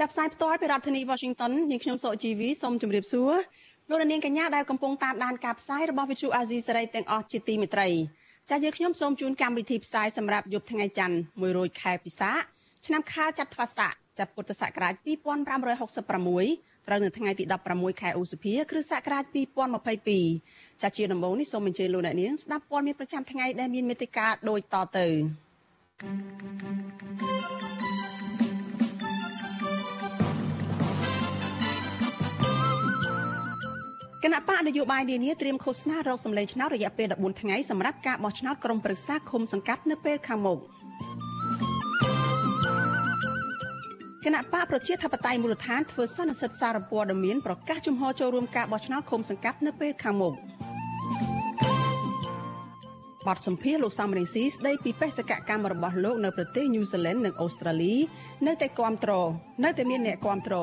ចាប់ផ្សាយផ្ទាល់ពីរដ្ឋធានី Washington នាងខ្ញុំសកជីវីសូមជម្រាបសួរលោកនាងកញ្ញាដែលកំពុងតាមដានការផ្សាយរបស់ Vithu Azisari ទាំងអស់ជាទីមេត្រីចាស់យើងខ្ញុំសូមជូនកម្មវិធីផ្សាយសម្រាប់យប់ថ្ងៃច័ន្ទ100ខែពិសាឆ្នាំខាលចត្វាស័កចាប់ពុទ្ធសករាជ2566ត្រូវនៅថ្ងៃទី16ខែឧសភាគ្រិស្តសករាជ2022ចាជាដំបូងនេះសូមអញ្ជើញលោកអ្នកនាងស្ដាប់ព័ត៌មានប្រចាំថ្ងៃដែលមានមេត្តាដូចតទៅ គណៈបកនយោបាយនានាត្រៀមឃោសនារកសម្លេងឆ្នោតរយៈពេល14ថ្ងៃសម្រាប់ការបោះឆ្នោតក្រុមប្រឹក្សាឃុំសង្កាត់នៅពេលខាងមុខ។គណៈបកប្រជាធិបតេយ្យមូលដ្ឋានធ្វើសន្និសីទសារព័ត៌មានប្រកាសជំហរចូលរួមការបោះឆ្នោតឃុំសង្កាត់នៅពេលខាងមុខបទសម្ភាសលោកសំរងស៊ីស្ដីពីបេសកកម្មរបស់លោកនៅប្រទេសញូហ្សេឡង់និងអូស្ត្រាលី នៅតែគាំទ្រនៅតែមានអ្នកគាំទ្រ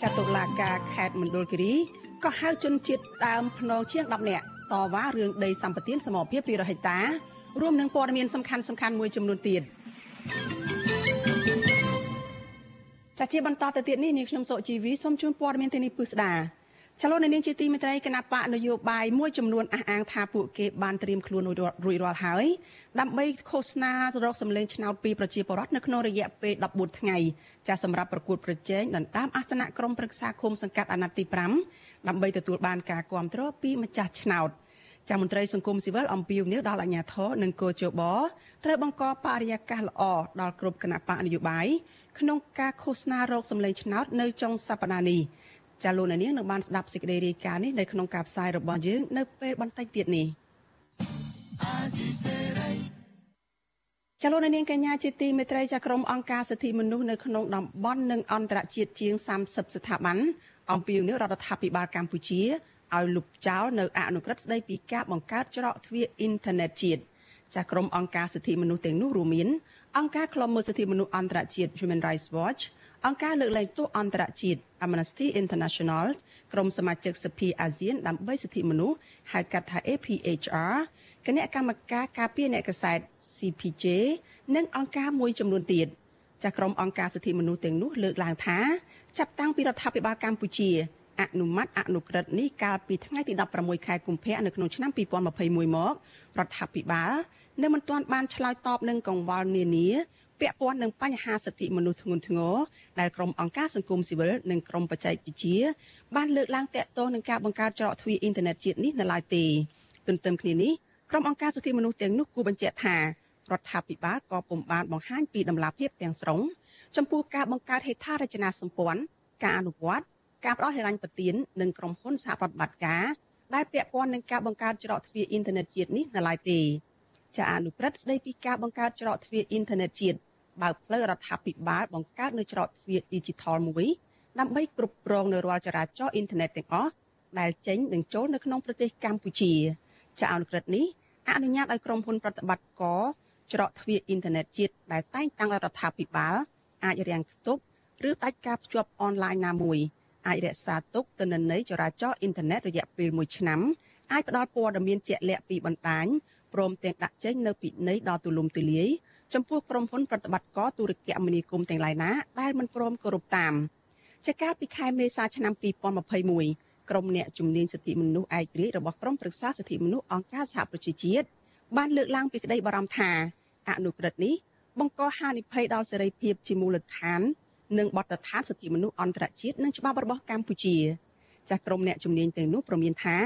ចាត់តុលាការខេត្តមណ្ឌលគិរី ក៏ហៅជនជាតិដើមភ្នងជាង10នាក់តវ៉ារឿងដីសម្បត្តិសមរភាព200ហិកតារួមនឹងព័ត៌មានសំខាន់សំខាន់មួយចំនួនទៀតចាជាបន្តទៅទៀតនេះនាងខ្ញុំសុជីវីសូមជូនព័ត៌មានទីនេះពិស្ដាចលនានាងជាទីមេត្រីគណៈបកនយោបាយមួយចំនួនអះអាងថាពួកគេបានត្រៀមខ្លួនរួចរាល់ហើយដើម្បីឃោសនារកសម្លេងឆ្នោតពីប្រជាពលរដ្ឋនៅក្នុងរយៈពេល14ថ្ងៃចាសម្រាប់ប្រកួតប្រជែងដណ្ដើមអាសនៈក្រុមប្រឹក្សាឃុំសង្កាត់អាណត្តិទី5 ដើម្បីទទួលបានការគាំទ្រពីម្ចាស់ឆ្នោតចាមន្ត្រីសង្គមស៊ីវិលអំពាវនាវដល់អាជ្ញាធរនិងកោជបត្រូវបង្កបរិយាកាសល្អដល់គ្រប់គណៈបកនយោបាយក្នុងការឃោសនារោគសម្លេងឆ្នោតនៅចុងសប្តាហ៍នេះចាលោកនាងនឹងបានស្ដាប់សេចក្តីរាយការណ៍នេះនៅក្នុងការផ្សាយរបស់យើង នៅពេលបន្តិចទៀតនេះចលនានាងកញ្ញាជាទីមេត្រីចាក្រុមអង្គការសិទ្ធិមនុស្សនៅក្នុងតំបន់និងអន្តរជាតិជាង30ស្ថាប័ន អំពាវនាវរដ្ឋាភិបាលកម្ពុជាឲ្យលុបចោលនៅអនុក្រឹត្យស្តីពីការបង្កើតច្រកទ្វារអ៊ីនធឺណិតជាតិចាក្រុមអង្គការសិទ្ធិមនុស្សទាំងនោះរួមមានអង្គការឃ្លាំមើលសិទ្ធិមនុស្សអន្តរជាតិ Human Rights Watch អង្គការលើកលែងទោសអន្តរជាតិ Amnesty International ក្រុមសមាជិកសភាអាស៊ានដើម្បីសិទ្ធិមនុស្សហៅកាត់ថា APHR គណៈកម្មការការពារអ្នកកសែត CPJ និងអង្គការមួយចំនួនទៀតចាស់ក្រុមអង្គការសិទ្ធិមនុស្សទាំងនោះលើកឡើងថា ចាប់តាំងពីរដ្ឋាភិបាលកម្ពុជាអនុម័តអនុក្រឹត្យនេះកាលពីថ្ងៃទី16ខែកុម្ភៈនៅក្នុងឆ្នាំ2021មករដ្ឋាភិបាលនៅមិនទាន់បានឆ្លើយតបនឹងកង្វល់នានាពាក់ព័ន្ធនឹងបញ្ហាសិទ្ធិមនុស្សធ្ងន់ធ្ងរដែលក្រុមអង្គការសង្គមស៊ីវិលនិងក្រុមបច្ចេកវិទ្យាបានលើកឡើងតាក់ទងនឹងការបង្កើតច្រកទ្វារអ៊ីនធឺណិតជាតិនេះនៅឡើយទេទន្ទឹមគ្នានេះក្រុមអង្គការសិទ្ធិមនុស្សទាំងនោះគូបញ្ជាក់ថារដ្ឋាភិបាលក៏ពុំបានបង្ហាញពីដំណាភាពទាំងស្រុង ចំពោះការបង្កើតហេដ្ឋារចនាសម្ព័ន្ធការអនុវត្តការផ្ដល់ហិរញ្ញប្បទាននិងក្រុមហ៊ុនសហប្រតិបត្តិការដែលពាក់ព័ន្ធនឹងការបង្កើតច្រកទ្វារអ៊ីនធឺណិតជាតិនេះនៅឡើយទេចាអនុក្រឹត្យស្ដីពីការបង្កើតច្រកទ្វារអ៊ីនធឺណិតជាតិបើកផ្លូវរដ្ឋាភិបាលបង្កើតនៅច្រកទ្វារ Digital មួយដើម្បីគ្រប់គ្រងនៅរាល់ចរាចរណ៍អ៊ីនធឺណិតទាំងអស់ដែលចេញនិងចូលនៅក្នុងប្រទេសកម្ពុជាចាអនុក្រឹត្យនេះអនុញ្ញាតឲ្យក្រុមហ៊ុនប្រតិបត្តិការច្រកទ្វារអ៊ីនធឺណិតជាតិដែលតែងតាំងរដ្ឋាភិបាល អាចរាំងខ្ទប់ឬដាច់ការភ្ជាប់អនឡាញណាមួយអាចរក្សាទុកទិន្នន័យចរាចរណ៍អ៊ីនធឺណិតរយៈពេល1ឆ្នាំអាចផ្ដល់ព័ត៌មានជាក់លាក់ពីបណ្ដាញព្រមទាំងដាក់ចេញនៅពិន័យដ៏ទូលំទូលាយចំពោះក្រុមហ៊ុនប្រតិបត្តិការទូរគមនាគមន៍ទាំងឡាយណាដែលមិនព្រមគោរពតាមជាកាលពីខែមេសាឆ្នាំ2021ក្រុមអ្នកជំនាញសិទ្ធិមនុស្សឯករាជ្យរបស់ក្រុមប្រឹក្សាសិទ្ធិមនុស្សអង្គការសហប្រជាជាតិបានលើកឡើងពីក្តីបារម្ភថាអនុក្រឹត្យនេះ បង្កហានិភ័យដល់សេរីភាពជាមូលដ្ឋាននិងបទដ្ឋានសិទ្ធិមនុស្សអន្តរជាតិនិងច្បាប់របស់កម្ពុជាចាស់ក្រុមអ្នកជំនាញទាំងនោះប្រមានថា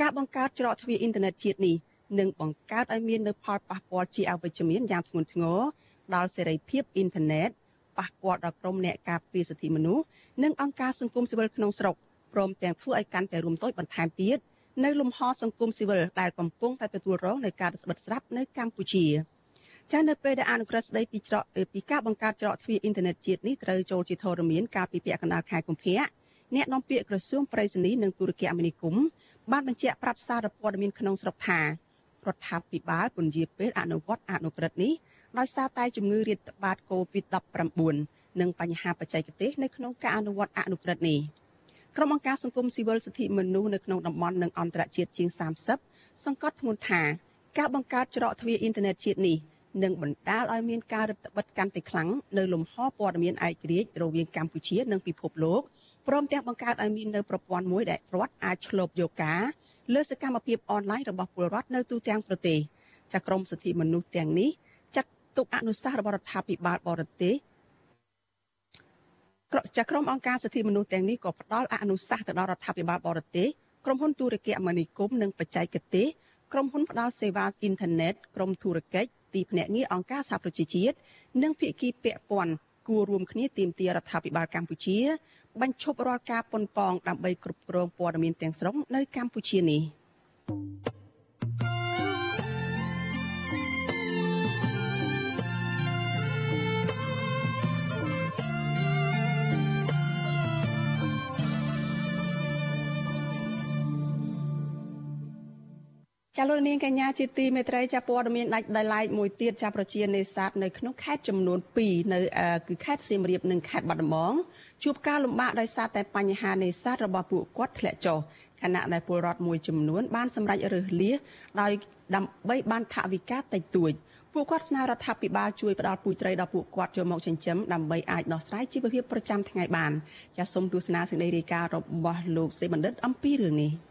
ការបង្កើតច្រកទ្វារអ៊ីនធឺណិតជាតិនេះនិងបង្កើតឲ្យមាននូវផលប៉ះពាល់ជាអវិជ្ជមានយ៉ាងធ្ងន់ធ្ងរដល់សេរីភាពអ៊ីនធឺណិតប៉ះពាល់ដល់ក្រុមអ្នកការពារសិទ្ធិមនុស្សនិងអង្គការសង្គមស៊ីវិលក្នុងស្រុកព្រមទាំងធ្វើឲ្យកាន់តែរួមតូចបន្ថែមទៀតនៅលំហសង្គមស៊ីវិលដែលកំពុងតែទទួលរងនៃការបិទស្រាប់នៅកម្ពុជា ចានៅពេលដែលអនុក្រឹត្យស្ដីពីច្រកពីការបង្កើតច្រកទ្វារអ៊ីនធឺណិតជាតិនេះត្រូវចូលជាធរមានកាលពីពាក់កណ្ដាលខែកុម្ភៈអ្នកនាំពាក្យក្រសួងប្រៃសណីនិងទូរគមនាគមន៍បានបញ្ជាក់ប្រាប់សារព័ត៌មានក្នុងស្រុកថារដ្ឋាភិបាលពន្យាពេលអនុវត្តអនុក្រឹត្យនេះដោយសារតែជំងឺរាតត្បាត COVID-19 និងបញ្ហាបច្ចេកទេសនៅក្នុងការអនុវត្តអនុក្រឹត្យនេះក្រុមអង្គការសង្គមស៊ីវិលសិទ្ធិមនុស្សនៅក្នុងតំបន់និងអន្តរជាតិជាង30សង្កត់ធ្ងន់ថាការបង្កើតច្រកទ្វារអ៊ីនធឺណិតជាតិនេះ នឹងបណ្ដាលឲ្យមានការរឹតបន្តឹងកាន់តែខ្លាំងនៅលំហព័ត៌មានឯករាជ្យរវាងកម្ពុជានិងពិភពលោកព្រមទាំងបង្កើតឲ្យមាននៅប្រព័ន្ធមួយដែលរដ្ឋអាចឆ្លូបយកការលើសកម្មភាពអនឡាញរបស់ពលរដ្ឋនៅទូទាំងប្រទេសចាក្រមសិទ្ធិមនុស្សទាំងនេះចាត់ទុកអនុសាសន៍របស់រដ្ឋាភិបាលបរទេសក្រចាក្រមអង្គការសិទ្ធិមនុស្សទាំងនេះក៏ផ្ដល់អនុសាសន៍ទៅដល់រដ្ឋាភិបាលបរទេសក្រុមហ៊ុនទូរគមនាគមន៍និងបច្ចេកទេសក្រុមហ៊ុនផ្ដល់សេវាអ៊ីនធឺណិតក្រុមធុរកិច្ច ទីភ្នាក់ងារអង្គការសហប្រជាជាតិនិងភាគីពាក់ព័ន្ធគួររួមគ្នាទាមទាររដ្ឋាភិបាលកម្ពុជាបញ្ឈប់រាល់ការប៉ុនប៉ងដើម្បីគ្រប់គ្រងព័ត៌មានទាំងស្រុងនៅកម្ពុជានេះ។ ចាលោកនាងកញ្ញាជាទីមេត្រីចាព័ត៌មានដាច់ដោយឡែកមួយទៀតចាប្រជានេសាទនៅក្នុងខេត្តចំនួន2នៅគឺខេត្តសៀមរាបនិងខេត្តបាត់ដំបងជួបការលំបាកដោយសារតែបញ្ហានេសាទរបស់ពួកគាត់ធ្លាក់ចុះខណៈដែលពលរដ្ឋមួយចំនួនបានសម្រេចរើសលៀសដោយដើម្បីបានថវិកាតិចតួចពួកគាត់ស្នើរដ្ឋាភិបាលជួយផ្ដល់ពូជត្រីដល់ពួកគាត់ចូលមកចិញ្ចឹមដើម្បីអាចដោះស្រាយជីវភាពប្រចាំថ្ងៃបានចាសសូមទស្សនាសេចក្តីរាយការណ៍របស់លោកសេបណ្ឌិតអំពីរឿងនេះ។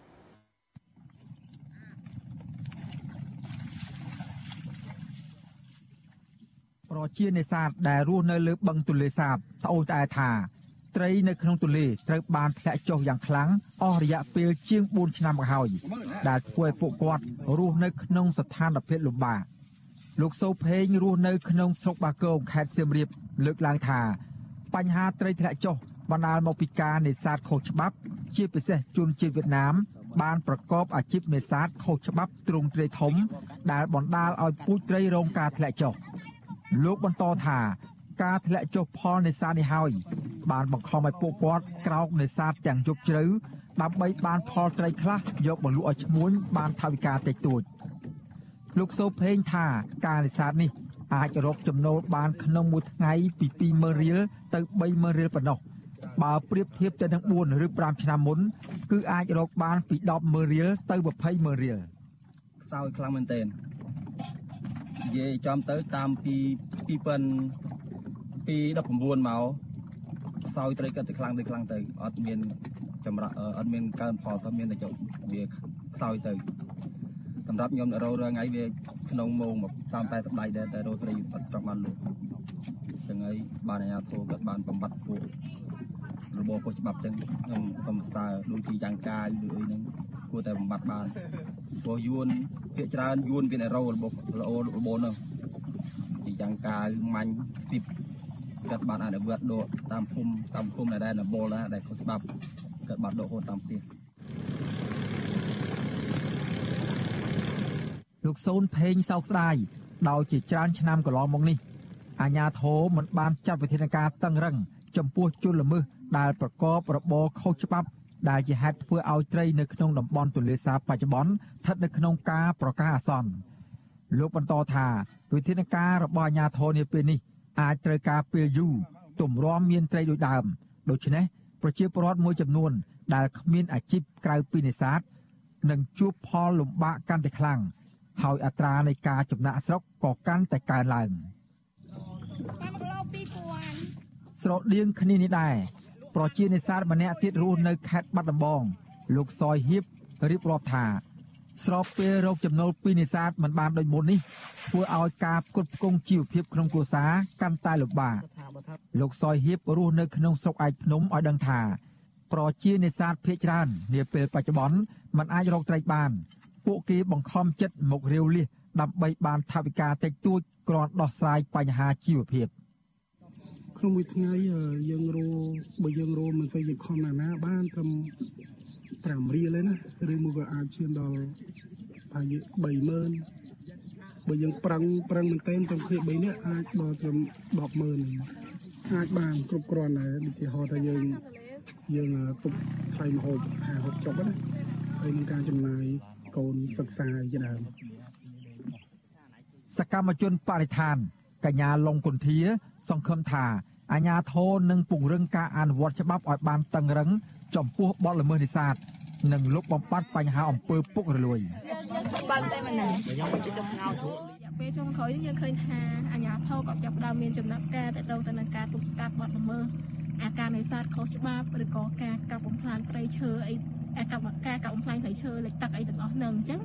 ប្រជានេសាទដែលរស់នៅលើបឹងទន្លេសាបត្អូញត្អែថាត្រីនៅក្នុងទន្លេត្រូវបានធ្លាក់ចុះយ៉ាងខ្លាំងអស់រយៈពេលជាង4ឆ្នាំមកហើយដែលធ្វើឲ្យពួកគាត់រស់នៅក្នុងស្ថានភាពលំបាកលោកសូផេងរស់នៅក្នុងស្រុកបាគងខេត្តសៀមរាបលើកឡើងថា បញ្ហាត្រីធ្លាក់ចុះបណ្ដាលមកពីការនេសាទខុសច្បាប់ ជាពិសេសជនជាតិវៀតណាម បានប្រកបអាជីពនេសាទខុសច្បាប់ទ្រង់ទ្រាយធំ ដែលបណ្ដាលឲ្យពូជត្រីរងការធ្លាក់ចុះ។ លោកបន្តថាការធ្លាក់ចុះផលនេសាទនេះហើយបានបង្ខំឲ្យពួកគាត់ក្រោកនេសាទទាំងយប់ជ្រៅដើម្បីបានផលត្រីខ្លះយកមកលក់ឲ្យឈ្មួញបានថវិកាតិចតួចលោកសូផេងថាការនេសាទនេះអាចរកចំណូលបានក្នុងមួយថ្ងៃពី20000រៀលទៅ30000រៀលប៉ុណ្ណោះបើប្រៀបធៀបទៅនឹង4ឬ5ឆ្នាំមុន គឺអាចរកបានពី100,000រៀលទៅ200,000រៀលខ្សោយខ្លាំងមែនទែន និយាយចំទៅតាមពី2000ពី19មកសោយត្រីគាត់ទៅខ្លាំងទៅខ្លាំងទៅអត់មានចម្រាក់អត់មានកើនផលទៅមានតែចុះវាខ្សោយទៅសម្រាប់ខ្ញុំរោរាល់ថ្ងៃវាក្នុងម៉ោងមកតាមតែសម្ដៃដែរតែរោត្រីអត់ចង់បានលក់ចឹងហើយបានអាជ្ញាធរគាត់បានបំបត្តិពួករបបខុសច្បាប់ចឹងខ្ញុំសូមសើដូចជាយ៉ាងកាយឬអីហ្នឹងគួរតែបំបត្តិបាន ព្រោះយួនភាកច្រើនយួនមានអេរ៉ូរបស់ល្អរបបហ្នឹងទីយ៉ាងកាយមាញ់ពីគាត់បានអនុវត្តដកតាមភូមិតាមភូមិដែលនបលណាដែលខុសច្បាប់គាត់បានដកហូតតាមផ្ទះលោកសូនផេងសោកស្ដាយដោយជាច្រើនឆ្នាំកន្លងមកនេះអាញាធរមិនបានចាត់វិធានការតឹងរឹងចំពោះជនល្មើសដែលប្រកបរបរខុសច្បាប់ ដែលជាហេតុធ្វើឲ្យត្រីនៅក្នុងតំបន់ទន្លេសាបបច្ចុប្បន្នស្ថិតនៅក្នុងការប្រកាសអាសន្នលោកបន្តថាវិធានការរបស់អាជ្ញាធរនាពេលនេះអាចត្រូវការពេលយូរទម្រាំមានត្រីដូចដើមដូច្នេះប្រជាពលរដ្ឋមួយចំនួន ដែលគ្មានអាជីពក្រៅពីនេសាទនឹងជួបផលលំបាកកាន់តែខ្លាំងហើយអត្រានៃការចំណាក់ស្រុកក៏កាន់តែកើនឡើងស្រដៀងគ្នានេះដែរ ប្រជានេសាទម្នាក់ទៀតរស់នៅខេត្តបាត់ដំបងលោកសយហៀបរៀបរាប់ថាស្របពេលរោគចំណូលពីនេសាទមិនបានដូចមុននេះធ្វើឲ្យការផ្គត់ផ្គង់ជីវភាពក្នុងគ្រួសារកាន់តែលំបាកលោកសយហៀបរស់នៅក្នុងស្រុកឯកភ្នំឲ្យដឹងថាប្រជានេសាទភ ieck ច្រើននាពេលបច្ចុប្បន្នមិនអាចរកត្រីបាន ពួកគេបង្ខំចិត្តមករាវលៀសដើម្បីបានថវិកាតិចតួចគ្រាន់ដោះស្រាយបញ្ហាជីវភាព ក្នុងមួយថ្ងៃយើងរោបើយើងរោមិនសូវយើងខំណាស់ណាបានតែ5រៀលទេណាឬមួយក៏អាចឈានដល់ប្រហែល30000បើយើងប្រឹងប្រឹងមែនទែនត្រឹមគ្នា3នាក់អាចដល់ត្រឹម100,000អាចបានគ្រប់គ្រាន់ដែរដូចជាហៅថាយើងយើងទុកថ្លៃម្ហូបហាហូបចុកណាហើយនឹងការចំណាយកូនសិក្សាជាដើមសកម្មជនបរិស្ថាន កញ្ញាឡុងគុន្ធា សង្ឃឹមថាអាជ្ញាធរនឹងពង្រឹងការអនុវត្តច្បាប់ឲ្យបានតឹងរឹង ចំពោះបទល្មើសនេសាទនិងលុបបំបាត់បញ្ហាអំពើពុករលួយបើតែមិនណាខ្ញុំជិះទៅស្ងោធូរពេលចុងក្រោយនេះយើងឃើញថាអាជ្ញាធរក៏ចាប់ផ្ដើមមានចំណាត់ការទៅទៅនឹងការទប់ស្កាត់បទល្មើសអាការនេសាទខុសច្បាប់ឬក៏ការកាប់បំផ្លាញព្រៃឈើអីអាកាប់ការកាប់បំផ្លាញព្រៃឈើលិចទឹកអីទាំងអស់ហ្នឹងអញ្ចឹង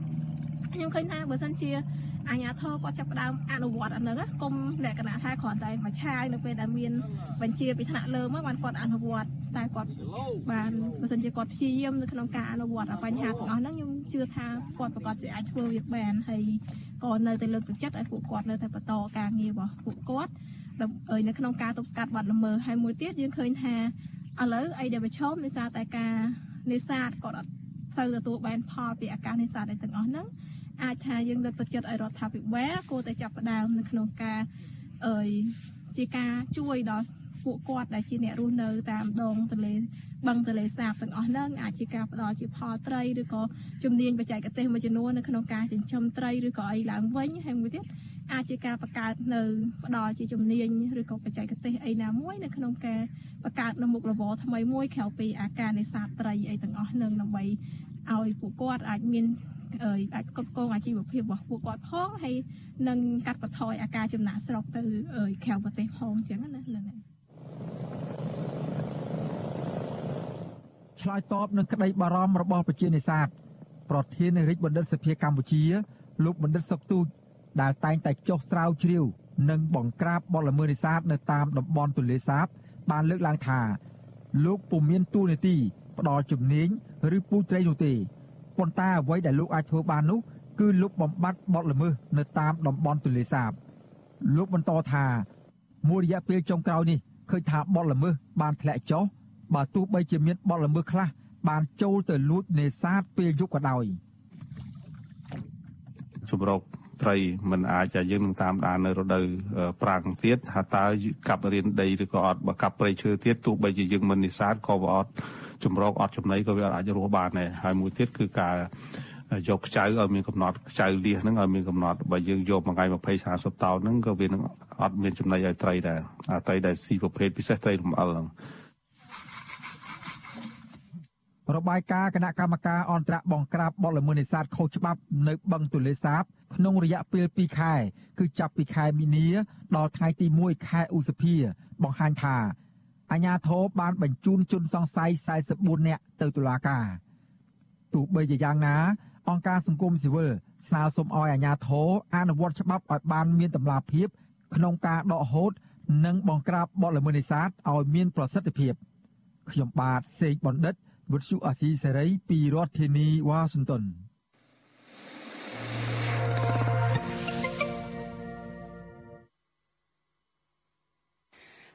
ខ្ញុំឃើញថាបើសិនជា អាញាធរគាត់ចាប់ផ្ដើមអនុវត្តអាហ្នឹងគុំលក្ខណៈថាគ្រាន់តែមួយឆាយនៅពេលដែលមានបញ្ជាពីថ្នាក់លើមកបានគាត់អនុវត្តតែគាត់បានបើសិនជាគាត់ព្យាយាមនៅក្នុងការអនុវត្តបញ្ហាទាំងអស់ហ្នឹងខ្ញុំជឿថាគាត់ប្រកាសជាអាចធ្វើវាបានហើយក៏នៅតែលើកទឹកចិត្តឲ្យពួកគាត់នៅតែបន្តការងាររបស់ពួកគាត់ដើម្បីនៅក្នុងការទប់ស្កាត់បាត់ល្មើសហើយមួយទៀតយើងឃើញថាឥឡូវអីដែលប្រឈមនេសាទតែការនេសាទគាត់អត់ សូវទទួលបានផលពីអាការនេសាទឯទាំងអស់ហ្នឹងអាចថាយើងលើកទឹកចិត្តឲ្យរដ្ឋាភិបាលគួរតែចាប់ផ្ដើមនៅក្នុងការអើយជាការជួយដល់ពួកគាត់ដែលជាអ្នករស់នៅតាមដងទន្លេបឹងទន្លេសាបទាំងអស់ហ្នឹងអាចជាការផ្ដល់ជាផលត្រីឬក៏ជំនាញបច្ចេកទេសមួយចំនួននៅក្នុងការចិញ្ចឹមត្រីឬក៏អីឡើងវិញហើយមួយទៀត អាចជាការបង្កើតនៅផ្ដល់ជាជំនាញឬក៏បច្ចេកទេសអីណាមួយនៅក្នុងការបង្កើតនៅមុខរបរថ្មីមួយក្រៅពីអាការនេសាទត្រីអីទាំងអស់នឹងដើម្បីឲ្យពួកគាត់អាចមានអើយអាចគ្រប់គ្រងអាជីវភាពរបស់ពួកគាត់ផងហើយនឹងកាត់បន្ថយអាការចំណាក់ស្រុកទៅអើយក្រៅប្រទេសផងអញ្ចឹងណាហ្នឹងហើយឆ្លើយតបនឹងក្តីបារម្ភរបស់ប្រជានេសាទប្រធានរាជបណ្ឌិតសភាកម្ពុជាលោកបណ្ឌិតសុកទូច ដែលតែងតែចុះស្រាវជ្រាវនិងបង្ក្រាបបទល្មើសនេសាទនៅតាមតំបន់ទន្លេសាប បានលើកឡើងថា លោកពុំមានទូនាទីផ្ដល់ជំនាញឬពូជត្រីនោះទេប៉ុន្តែអ្វីដែលលោកអាចធ្វើបាននោះគឺលោកបំបត្តិបទល្មើសនៅតាមតំបន់ទន្លេសាប លោកបន្តថាមួយរយៈពេលចុងក្រោយនេះឃើញថាបទល្មើសបានធ្លាក់ចុះបើទោះបីជាមានបទល្មើសខ្លះបានចូលទៅលួចនេសាទពេលយប់ក៏ដោយ ជំរកត្រីมันអាចយើងនឹងតាមដាននៅរដូវប្រាំងទៀតថាតើកាប់រៀនដីឬក៏អត់បើកាប់ព្រៃឈើទៀតទោះបីជាយើងមិននេសាទក៏វាអត់ចម្រោកអត់ចំណីក៏វាអាចរស់បានដែរហើយមួយទៀតគឺការយកខ្ចៅឲ្យមានកំណត់ខ្ចៅលៀសហ្នឹងឲ្យមានកំណត់បើយើងយកមួយថ្ងៃ20 30តោនហ្នឹងក៏វានឹងអត់មានចំណីឲ្យត្រីដែរអាត្រីដែលស៊ីប្រភេទពិសេសត្រីរំអិលហ្នឹង របាយការណ៍គណៈកម្មការអន្តរបង្ក្រាបបទល្មើសនេសាទខុសច្បាប់នៅបឹងទន្លេសាបក្នុងរយៈពេល2ខែគឺចាប់ពីខែមីនា ដល់ថ្ងៃទី1ខែឧសភា បង្ហាញថាអាជ្ញាធរបានបញ្ជូនជនសង្ស័យ44នាក់ទៅតុលាការទោះបីជាយ៉ាងណា អង្គការសង្គមស៊ីវិលស្នើសុំឲ្យអាជ្ញាធរអនុវត្តច្បាប់ឲ្យបានមានតម្លាភាព ក្នុងការដកហូត និងបង្ក្រាបបទល្មើសនេសាទឲ្យមានប្រសិទ្ធភាពខ្ញុំបាទសេកបណ្ឌិត វុទ្ធុអាស៊ីសេរីពីរដ្ឋធានីវ៉ាស៊ីនតោន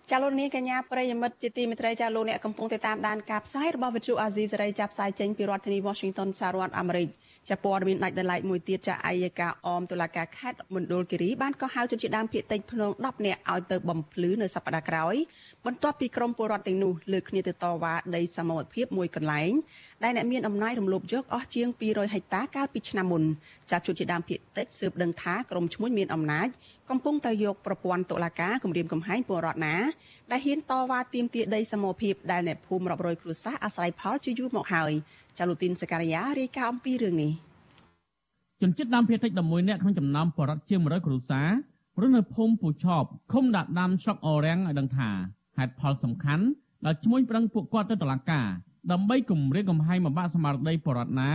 ចាលោកនាងកញ្ញាប្រិយមិត្តជាទីមេត្រីចាលោកអ្នកកំពុងតាមដានការផ្សាយរបស់វិទ្យុអាស៊ីសេរីចាប់ផ្សាយចេញពីរដ្ឋធានី Washington សហរដ្ឋអាមេរិក ចាព័ត៌មានដាច់ដライមួយទៀតចាអាយកាអមតុលាការខេត្តមណ្ឌលគិរីបានក៏ហៅជនជាដើមភៀតតិចភ្នង10នាក់ឲ្យទៅបំភ្លឺនៅសប្តាហ៍ក្រោយបន្ទាប់ពីក្រមពលរដ្ឋទាំងនោះលើកគ្នាទៅតវ៉ាដីសមត្ថភាពមួយកន្លែងដែលអ្នកមានអំណាចរំលោភយកអស់ជាង200ហិកតាកាលពីឆ្នាំមុនចាជនជាដើមភៀតតិចស៊ើបដឹងថាក្រមឈ្មួញមានអំណាចកំពុងតែយកប្រព័ន្ធតុលាការគម្រាមកំហែងពលរដ្ឋណាដែលហ៊ានតវ៉ាទាមទារដីសមត្ថភាពដែលអ្នកភូមិរាប់រយគ្រួសារអាស្រ័យផលជាយូរមកហើយ ចាលូទីនសការីយ៉ារាយការណ៍អំពីរឿងនេះជនជាតិដើមភាគតិច11នាក់ក្នុងចំណោមបរិវត្តជាង100គ្រួសាររស់នៅភូមិពូឆបឃុំដាក់ដាំស្រុកអរាំងឲ្យដឹងថាហេតុផលសំខាន់ដែលឈ្មោះប្រឹងពួកគាត់ទៅតុលាការដើម្បីគម្រាមកំហែងបំបាក់ស្មារតីបរិវត្តណា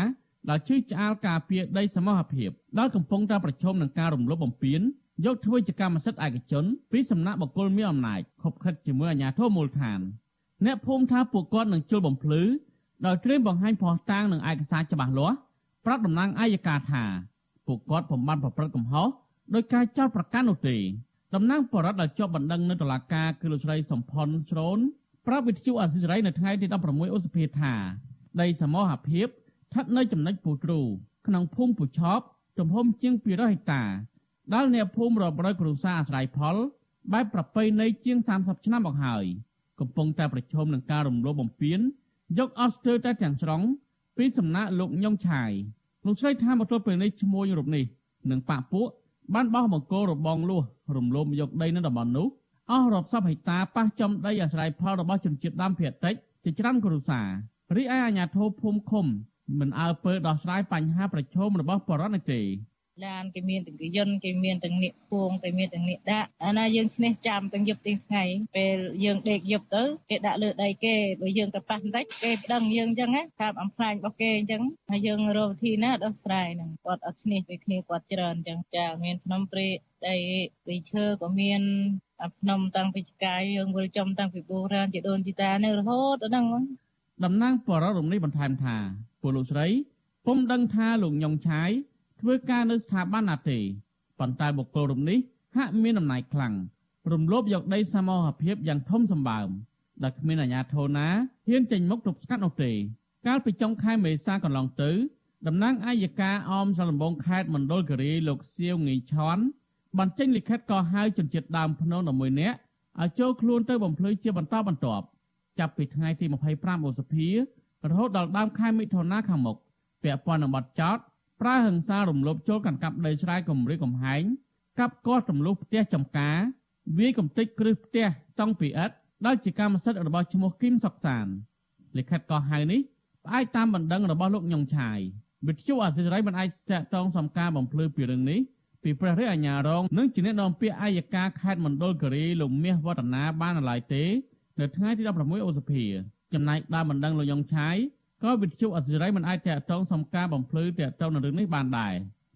ដែលជឿឆ្អាលការពារដីសមរភាពដែលកំពុងតែប្រឈមនឹងការរំលោភបំពានយកធ្វើជាកម្មសិទ្ធិឯកជនពីសំណាក់បុគ្គលមានអំណាចខົບខិតជាមួយអាជ្ញាធរមូលដ្ឋានអ្នកភូមិថាពួកគាត់នឹងជុលបំភ្លឺ ដោយត្រៀមបង្ហាញភស្តុតាងនិងឯកសារច្បាស់លាស់ប្រាប់តំណាងអាយកាថាពួកគាត់ពុំបានប្រព្រឹត្តកំហុសដោយការចោទប្រកាន់នោះទេតំណាងបរដ្ឋដែលជាប់បណ្ដឹងនៅតុលាការគឺលោកស្រីសំផនជ្រូនប្រាប់វិទ្យុអាស៊ីសេរីនៅថ្ងៃទី16ឧសភាថាដីសមរភាពស្ថិតនៅចំណុចពូទ្រូក្នុងភូមិពូឆបទំហំជាង200ហិកតាដែលអ្នកភូមិរាប់រយគ្រួសារអាស្រ័យផលបែបប្រពៃណីជាង30ឆ្នាំមកហើយកំពុងតែប្រឈមនឹងការរំលោភបំពាន យកអស់ស្ទើរតែទាំងស្រុងពីសំណាក់លោកញងឆាយលោកស្រីថាមកទល់ពេលនេះឈ្មោះរូបនេះនិងប៉ពួកបានបោះបង្គោលរបងលួសរំលោភយកដីនៅតំបន់នោះអស់រាប់សិបហិកតាប៉ះចំដីអាស្រ័យផលរបស់ជនជាតិដើមភាគតិចជាច្រើនគ្រួសាររីឯអាជ្ញាធរភូមិឃុំមិនអើពើដោះស្រាយបញ្ហាប្រឈមរបស់បរិវត្តនេះទេ ឡានគេមានទាំងយន្តគេមានទាំងនៀកពួងគេមានទាំងនៀកដាក់អាណាយើងឈ្នះចាំទាំងយប់ទាំងថ្ងៃពេលយើងដេកយប់ទៅគេដាក់លើដីគេបើយើងទៅប៉ះបន្តិចគេប្តឹងយើងអញ្ចឹងណាតាមអំផ្លាញរបស់គេអញ្ចឹងហើយយើងរកវិធីណាដោះស្រាយហ្នឹងគាត់អត់ឈ្នះពេលគ្នាគាត់ច្រើនអញ្ចឹងចាមានភ្នំព្រែកដីពីឈើក៏មានអាភ្នំតាំងពីចកាយយើងវិលចំតាំងពីបុរាណជាដូនជីតានៅរហូតដល់ហ្នឹងតំណាងបរិរំនេះបន្ថែមថាពលលោកស្រីពុំដឹងថាលោកញងឆាយ ធ្វើការនៅស្ថាប័នណាទេប៉ុន្តែបុគ្គលរំនេះហាក់មានអំណាចខ្លាំងរំលោភយកដីសមរភាពយ៉ាងធំសម្បើមដែលគ្មានអាជ្ញាធរណាហ៊ានចេញមុខទប់ស្កាត់នោះទេ កាលពីចុងខែមេសាកន្លងទៅតំណាងអាយកាអមសាលំបងខេត្តមណ្ឌលគិរីលោកសៀវងីឆនបានចេញលិខិតកោះហៅជនជាតិដើមភ្នំ11នាក់ឲ្យចូលខ្លួនទៅបំភ្លឺជាបន្តបន្ទាប់ចាប់ពីថ្ងៃទី25ឧសភារហូតដល់ដើមខែមិថុនាខាងមុខពាក់ព័ន្ធនឹងបទចោទ ប្រើហិង្សារំលោភចូលកាន់កាប់ដីស្រែគម្រិតកំហែងកាប់គាស់ចំនួនផ្ទះចំការវាយកំទេចគ្រឹះផ្ទះសង់ពីអិតដែលជាកម្មសិទ្ធិរបស់ឈ្មោះគឹមសុកសានលិខិតកោះហៅនេះផ្អែកតាមបណ្ដឹងរបស់លោកញងឆាយវិទ្យុអសិរ័យមិនអាចស្ទាក់តងសំការបំភ្លឺពីរឿងនេះពីព្រះរាជអាជ្ញារងនិងជាអ្នកនាំពាក្យអាយកាខេត្តមណ្ឌលគិរីលោកមាសវឌ្ឍនាបានណឡាយទេ នៅថ្ងៃទី16ឧសភាចំណែកដើមបណ្ដឹងលោកញងឆាយ ក៏វិទ្យុអសិរ័យមិនអាចតាក់ទងសំការបំភ្លឺតាក់ទងនឹងរឿងនេះបានដែរ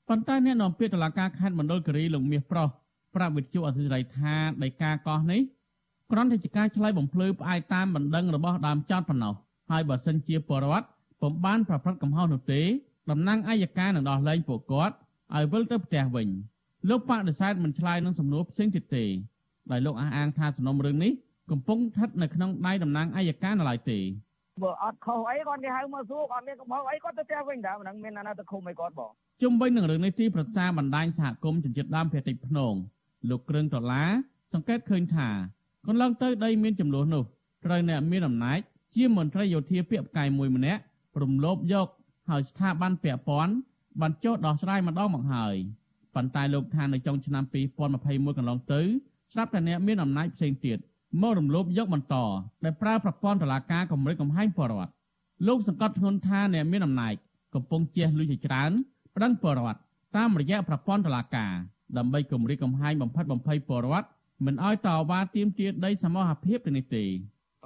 ប៉ុន្តែអ្នកនាំពាក្យតុលាការខេត្តមណ្ឌលគិរីលោកមាសប្រុសប្រាប់វិទ្យុអសិរ័យថាដីកាកោះនេះគ្រាន់តែជាការឆ្លើយបំភ្លឺផ្អែកតាមបណ្ដឹងរបស់ដើមចោតប៉ុណ្ណោះហើយបើសិនជាពលរដ្ឋពុំបានប្រព្រឹត្តកំហុសនោះទេតំណាងអัยការនឹងដោះលែងពួកគាត់ឲ្យវិលទៅផ្ទះវិញលោកបដិសេធមិនឆ្លើយនឹងសំណួរផ្សេងទៀតទេដោយលោកអះអាងថាសំណុំរឿងនេះកំពុងស្ថិតនៅក្នុងដៃតំណាងអัยការនៅឡើយទេ បើអត់ខុសអីគាត់គេហៅមកសួរគាត់មានកំហុសអីគាត់ទៅផ្ទះវិញតើមិនមានអាណាទៅឃុំអីគាត់បងជុំវិញនឹងរឿងនេះទីប្រឹក្សាបណ្ដាញសហគមន៍ជនជាតិដើមភាគតិចភ្នងលោកគ្រឿងដុល្លារសង្កេតឃើញថាកន្លងទៅដីមានចំនួននោះត្រូវអ្នកមានអំណាចជាមន្ត្រីយោធាពាក្យផ្កាយមួយម្នាក់រំលោភយកហើយស្ថាប័នពាក់ព័ន្ធបានចុះដោះស្រាយម្ដងមកហើយប៉ុន្តែលោកថានៅចុងឆ្នាំ2021កន្លងទៅស្រាប់តែអ្នកមានអំណាចផ្សេងទៀត មករំលោភយកបន្តដែលប្រើប្រព័ន្ធតុលាការកម្រិតកំហែងបរដ្ឋលោកសង្កត់ធ្ងន់ថាអ្នកមានអំណាចកំពុងជះលុយជាច្រើនប្តឹងបរដ្ឋតាមរយៈប្រព័ន្ធតុលាការដើម្បីគម្រិតកំហែងបំផិតបំភ័យបរដ្ឋមិនឲ្យតវ៉ាទាមទារដីសមរភាពទៅនេះទេ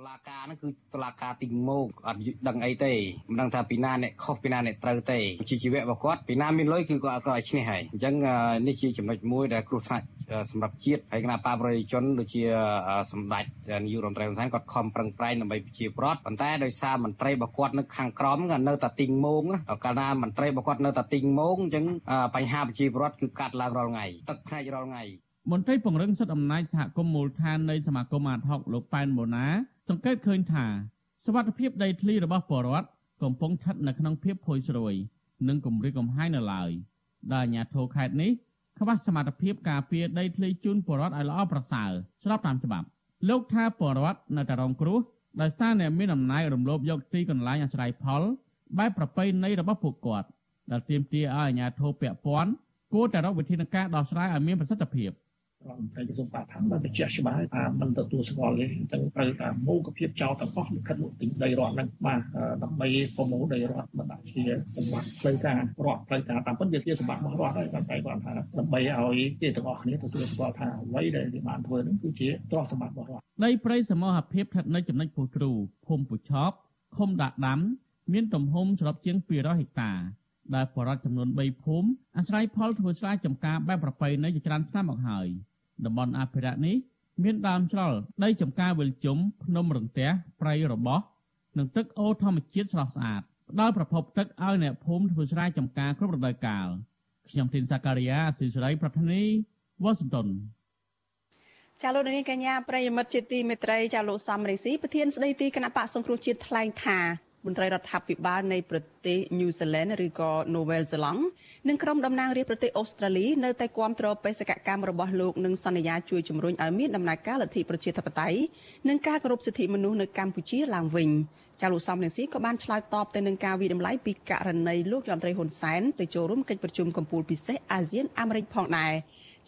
តឡាការហ្នឹងគឺតឡាការទីមកអត់ដឹងអីទេមិនដឹងថាពីណាអ្នកខុសពីណាអ្នកត្រូវទេជាជីវៈរបស់គាត់ពីណាមានលុយគឺគាត់គាត់ឲ្យឈ្នះហើយអញ្ចឹងនេះជាចំណុចមួយដែលគ្រោះថ្នាក់សម្រាប់ជាតិហើយគណៈបាប្រជាជនដូចជាសម្ដេចនាយករដ្ឋមន្ត្រីហ៊ុនសែនគាត់ខំប្រឹងប្រែងដើម្បីប្រជាប្រដ្ឋប៉ុន្តែដោយសារមន្ត្រីរបស់គាត់នៅខាងក្រោមក៏នៅតែទីងមងកាលណាមន្ត្រីរបស់គាត់នៅតែទីងមងអញ្ចឹងបញ្ហាប្រជាប្រដ្ឋគឺកាត់ឡើងរាល់ថ្ងៃទឹកភ្នែករាល់ថ្ងៃមន្ត្រីពង្រឹងសិទ្ធិអំណាចសហគមន៍មូលដ្ឋាននៃសមាគមអាត60លោកប៉ែនបូណា សង្កេតឃើញថាសវត្ថភាពដីធ្លីរបស់ប្រជាពលរដ្ឋកំពុងស្ថិតនៅក្នុងភាពផុយស្រួយនិងគម្រិតកំហែងនៅឡើយដែលអាជ្ញាធរខេត្តនេះខ្វះសមត្ថភាពការពារដីធ្លីជូនប្រជាពលរដ្ឋឲ្យល្អប្រសើរស្របតាមច្បាប់លោកថាប្រជាពលរដ្ឋនៅតែរងគ្រោះដោយសារអ្នកមានអំណាចរំលោភយកទីកន្លែងអាស្រ័យផលបែបប្រពៃណីរបស់ពួកគាត់ដែលទាមទារឲ្យអាជ្ញាធរពាក់ព័ន្ធគួរតែរកវិធានការដោះស្រាយឲ្យមានប្រសិទ្ធភាព រដ្ឋមន្ត្រីក្រសួងបរិស្ថានបានបញ្ជាក់ច្បាស់ថាមិនទទួលស្គាល់ទេអញ្ចឹងត្រូវតែមូលភាពចោលទាំងអស់លិខិតលោកទិញដីរដ្ឋហ្នឹងបាទដើម្បីប្រមូលដីរដ្ឋមិនដាក់ជាសម្បត្តិផ្លូវការរដ្ឋផ្លូវការតាមពិតវាជាសម្បត្តិរបស់រដ្ឋហើយតែគាត់ថាដើម្បីឲ្យគេទាំងអស់គ្នាទទួលស្គាល់ថាអ្វីដែលគេបានធ្វើហ្នឹងគឺជាទ្រព្យសម្បត្តិរបស់រដ្ឋដីព្រៃសមរភាពស្ថិតនៅចំណុចពោះទ្រូភូមិពុឆប់ឃុំដាក់ដាំមានទំហំសរុបជាង200ហិកតាដែលបរិវត្តចំនួន3ភូមិអាស្រ័យផលធ្វើស្រែចម្ការបែបប្រពៃណីជាច្រើនឆ្នាំមកហើយ។ តំបន់អភិរក្សនេះមានដើមច្រល់ដីចំការវិលជុំភ្នំរន្ទះព្រៃរបោះនិងទឹកអូរធម្មជាតិស្រស់ស្អាតផ្ដល់ប្រភពទឹកឲ្យអ្នកភូមិធ្វើស្រែចម្ការគ្រប់រដូវកាលខ្ញុំធីនសាការីយ៉ាស៊ីសេរីប្រធានីវ៉ាស៊ីនតោនចាលោកនាងកញ្ញាប្រិយមិត្តជាទីមេត្រីចាលោកសំរេស៊ីប្រធានស្ដីទីគណៈបកសង្គ្រោះជាតិថ្លែងថា មន្ត្រីរដ្ឋាភិបាលនៃប្រទេសញូហ្សេឡង់ឬក៏នូវែលហ្សេឡង់និងក្រុមតំណាងរាស្ត្រប្រទេសអូស្ត្រាលីនៅតែគាំទ្របេសកកម្មរបស់លោកនិងសន្យាជួយជំរុញឲ្យមានដំណើរការលទ្ធិប្រជាធិបតេយ្យនិងការគោរពសិទ្ធិមនុស្សនៅកម្ពុជាឡើងវិញចាលោកសំរងស៊ីក៏បានឆ្លើយតបទៅនឹងការវិដំឡៃពីករណីលោកយមត្រីហ៊ុនសែនទៅចូលរួមកិច្ចប្រជុំកំពូលពិសេសអាស៊ានអាមេរិកផងដែរ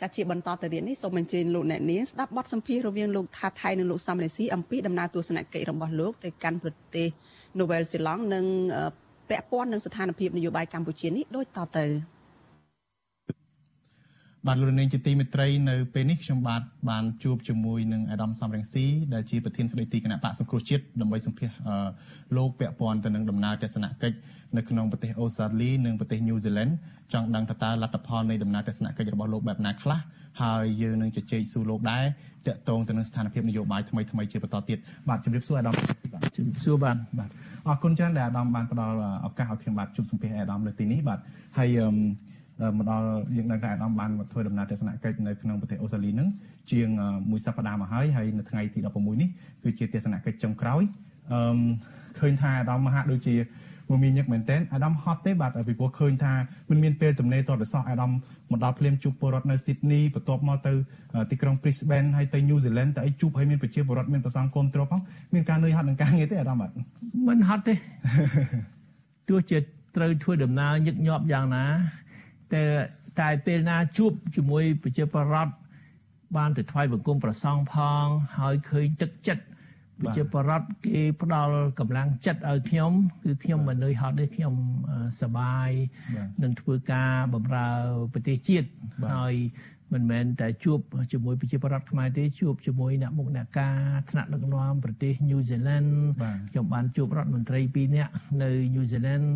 ចាជាបន្តទៅទៀតនេះសូមអញ្ជើញលោកអ្នកនាងស្ដាប់បទសម្ភាសន៍រវាងលោកថាថៃនិងលោកសំរងស៊ីអំពីដំណើរទស្សនកិច្ចរបស់លោកទៅកាន់ប្រទេស នូវែលសេឡង់និងពាក់ព័ន្ធនឹងស្ថានភាពនយោបាយកម្ពុជានេះដូចតទៅ បាទលោកនាងជាទីមេត្រីនៅពេលនេះខ្ញុំបាទបានជួបជាមួយនឹងអាដាមសំរងស៊ីដែលជាប្រធានស្ដីទីគណៈបកសង្គ្រោះជាតិដើម្បីសម្ភាសលោកពាក់ព័ន្ធទៅនឹងដំណើរទស្សនកិច្ចនៅក្នុងប្រទេសអូស្ត្រាលីនិងប្រទេសញូហ្សេឡង់ចង់ដឹងថាតើលទ្ធផលនៃដំណើរទស្សនកិច្ចរបស់លោកបែបណាខ្លះហើយយើងនឹងជជែកសួរលោកដែរតកតងទៅនឹងស្ថានភាពនយោបាយថ្មីថ្មីជាបន្តទៀតបាទជម្រាបសួរអាដាមបាទជម្រាបសួរបាទបាទអរគុណច្រើនដែលអាដាមបានផ្ដល់ឱកាសឲ្យខ្ញុំបាទជួបសម្ភាសអាដាមលើទីនេះបាទហើយ មកដល់យើងដឹងថាអាដាមបានមកធ្វើដំណើរទស្សនកិច្ចនៅក្នុងប្រទេសអូស្ត្រាលីនឹងជាងមួយសប្តាហ៍មកហើយហើយនៅថ្ងៃទី16នេះគឺជាទស្សនកិច្ចចុងក្រោយអឺឃើញថាអាដាមមហាដូចជាមួយមីញឹកមែនតើអាដាមហត់ទេបាទពីព្រោះឃើញថាមិនមានពេលទំនេរតទៅសោះអាដាមមកដល់ភ្លាមជួបពលរដ្ឋនៅស៊ីដនីបន្ទាប់មកទៅទីក្រុង Brisbane ហើយទៅ New Zealand ទៅអីជួបហើយមានប្រជាពលរដ្ឋមានប្រសងគុំទ្រផងមានការនឿយហត់នឹងការងារទេអាដាមបាទមិនហត់ទេទោះជាត្រូវធ្វើដំណើរញឹកញាប់យ៉ាងណា តែតែពេលណាជួបជាមួយប្រជាពលរដ្ឋបានទៅថ្វាយបង្គំប្រសងផង ហើយឃើញទឹកចិត្តប្រជាពលរដ្ឋគេផ្ដល់កម្លាំងចិត្តឲ្យខ្ញុំគឺខ្ញុំមិននឿយហត់ទេខ្ញុំសប្បាយនឹងធ្វើការបម្រើប្រទេសជាតិហើយ មិនមែនតែជួបជាមួយប្រជាពលរដ្ឋខ្មែរទេជួបជាមួយអ្នកមុខអ្នកការថ្នាក់ដឹកនាំប្រទេសញូហ្សេឡង់ខ្ញុំបានជួបរដ្ឋមន្ត្រីពីរនាក់នៅញូហ្សេឡង់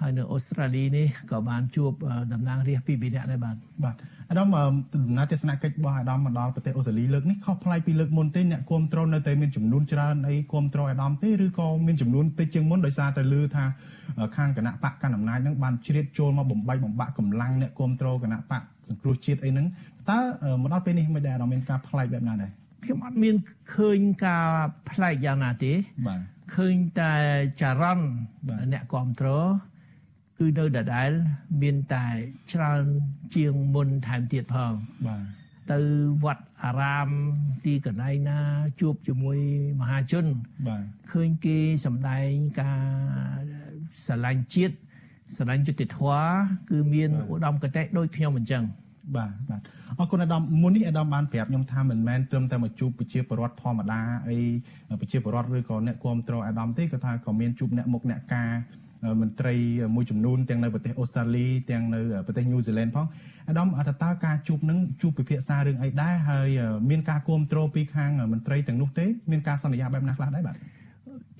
ហើយនៅអូស្ត្រាលីនេះក៏បានជួបតំណាងរាស្ត្រពីរពីរនាក់ដែរបាទបាទអាដាមដំណើរទស្សនកិច្ចរបស់អាដាមមកដល់ប្រទេសអូស្ត្រាលីលើកនេះខុសប្លែកពីលើកមុនទេអ្នកគ្រប់គ្រងនៅតែមានចំនួនច្រើនអីគ្រប់គ្រងអាដាមទេឬក៏មានចំនួនតិចជាងមុនដោយសារតែលឺថាខាងគណៈបកកណ្ដាលអំណាចនឹងបានជ្រៀតចូលមកបំបីបំបាក់កម្លាំងអ្នកគ្រប់គ្រងគណៈបក សង្គ្រោះជាតិអីហ្នឹងតើមកដល់ពេលនេះមិនដែរអារម្មណ៍មានការប្លែកបែបណាដែរខ្ញុំអត់មានឃើញការប្លែកយ៉ាងណាទេបាទឃើញតែចរន្តអ្នកគ្រប់គ្រងគឺនៅដដែលមានតែច្រើនជាងមុនថែមទៀតផងបាទទៅវត្តអារាមទីកន្លែងណាជួបជាមួយមហាជនបាទឃើញគេសម្ដែងការស្រឡាញ់ជាតិ ស្រឡាញ់យុត្តិធម៌គឺមានឧត្តមកតេដូចខ្ញុំអញ្ចឹងបាទបាទអរគុណអាដាមមុននេះអាដាមបានប្រាប់ខ្ញុំថាមិនមែនត្រឹមតែមកជួបប្រជាពលរដ្ឋធម្មតាអីប្រជាពលរដ្ឋឬក៏អ្នកគ្រប់គ្រងអាដាមទេគាត់ថាក៏មានជួបអ្នកមុខអ្នកការមន្ត្រីមួយចំនួនទាំងនៅប្រទេសអូស្ត្រាលីទាំងនៅប្រទេសញូហ្សេឡង់ផងអាដាមអត់តើការជួបនឹងជួបពិភាក្សារឿងអីដែរហើយមានការគ្រប់គ្រងពីខាងមន្ត្រីទាំងនោះទេមានការសន្យាបែបណាខ្លះដែរបាទ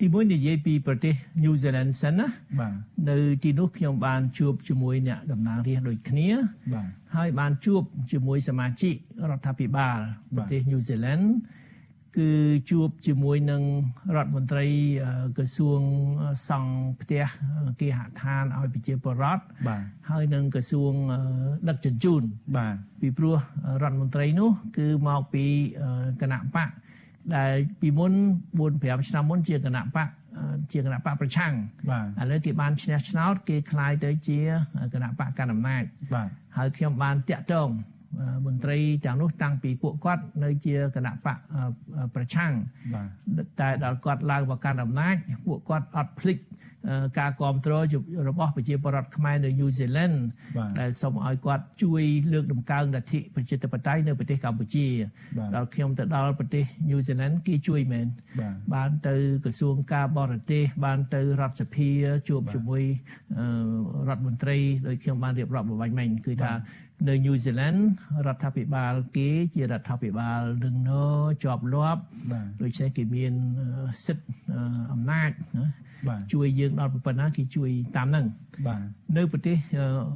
ទីមួយនិយាយពីប្រទេស New Zealand សិនណាបាទនៅទីនោះខ្ញុំបានជួបជាមួយអ្នកតំណាងរាស្ត្រដូចគ្នាបាទហើយបានជួបជាមួយសមាជិករដ្ឋាភិបាលប្រទេស New Zealand គឺជួបជាមួយនឹងរដ្ឋមន្ត្រីក្រសួងសង់ផ្ទះគេហដ្ឋានឲ្យប្រជាពលរដ្ឋបាទហើយនឹងក្រសួងដឹកជញ្ជូនបាទពីព្រោះរដ្ឋមន្ត្រីនោះ គឺមកពីគណៈបក ដែលពីមុន4 5ឆ្នាំមុនជាគណៈបកជាគណៈបកប្រឆាំងបាទឥឡូវគេបានឈ្នះឆ្នោតគេคล้ายទៅជាគណៈបកកណ្ដាលអំណាចបាទហើយខ្ញុំបានតាក់ទង មន្ត្រីទាំងនោះតាំងពីពួកគាត់នៅជាគណៈបកប្រឆាំងបាទតែដល់គាត់ឡើងមកកាន់អំណាចពួកគាត់អត់ភ្លេចការគ្រប់គ្រងរបស់ប្រជាពលរដ្ឋខ្មែរនៅញូហ្សេឡង់ដែលសូមឲ្យគាត់ជួយលើកដំកើងលទ្ធិប្រជាធិបតេយ្យនៅប្រទេសកម្ពុជាដល់ខ្ញុំទៅដល់ប្រទេសញូហ្សេឡង់គេជួយមែនបានទៅក្រសួងការបរទេសបានទៅរដ្ឋសភាជួបជាមួយរដ្ឋមន្ត្រីដោយខ្ញុំបានរៀបរាប់បបាញ់មិញគឺថា នៅញូហ្សេឡង់រដ្ឋាភិបាលគេជារដ្ឋាភិបាលនឹងណជាប់លាប់ដូច្នេះគេមានសិទ្ធិអំណាចណា ជួយយើងដល់ប៉ុណ្ណាគេជួយតាមហ្នឹងបាទនៅប្រទេស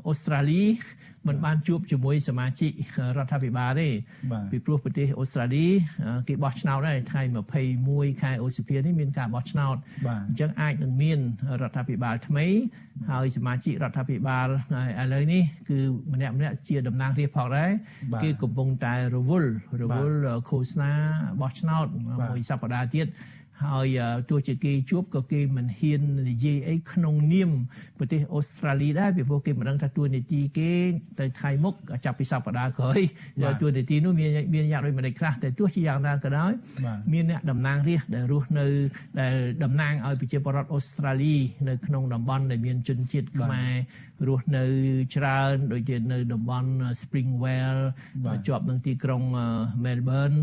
អូស្ត្រាលីមិនបានជួបជាមួយសមាជិករដ្ឋាភិបាលទេពីព្រោះប្រទេសអូស្ត្រាលីគេបោះឆ្នោតហើយថ្ងៃ21ខែឧសភានេះមានការបោះឆ្នោតអញ្ចឹងអាចនឹងមានរដ្ឋាភិបាលថ្មីហើយសមាជិករដ្ឋាភិបាលឥឡូវនេះគឺម្នាក់ម្នាក់ជាតំណាងរាស្ត្រផងដែរគឺកំពុងតែរវល់រវល់ឃោសនាបោះឆ្នោតមួយសប្តាហ៍ទៀត ហហើយទោះជាគេជួបក៏គេមិនហ៊ាននិយាយអីក្នុងនាមប្រទេសអូស្ត្រាលីដែរពីព្រោះគេមិនដឹងថាទួនាទីគេទៅថៃមុខចាប់ពីសប្តាហ៍ក្រោយទួនាទីនោះមានមានយ៉ាងដូចម្ដេចខ្លះតែទោះជាយ៉ាងណាក៏ដោយមានអ្នកតំណាងរាស្ត្រដែលរស់នៅដែលតំណាងឲ្យប្រជាពលរដ្ឋអូស្ត្រាលីនៅក្នុងតំបន់ដែលមានជនជាតិខ្មែររស់នៅច្រើនដូចជានៅតំបន់ Springwell ជាប់នឹងទីក្រុង Melbourne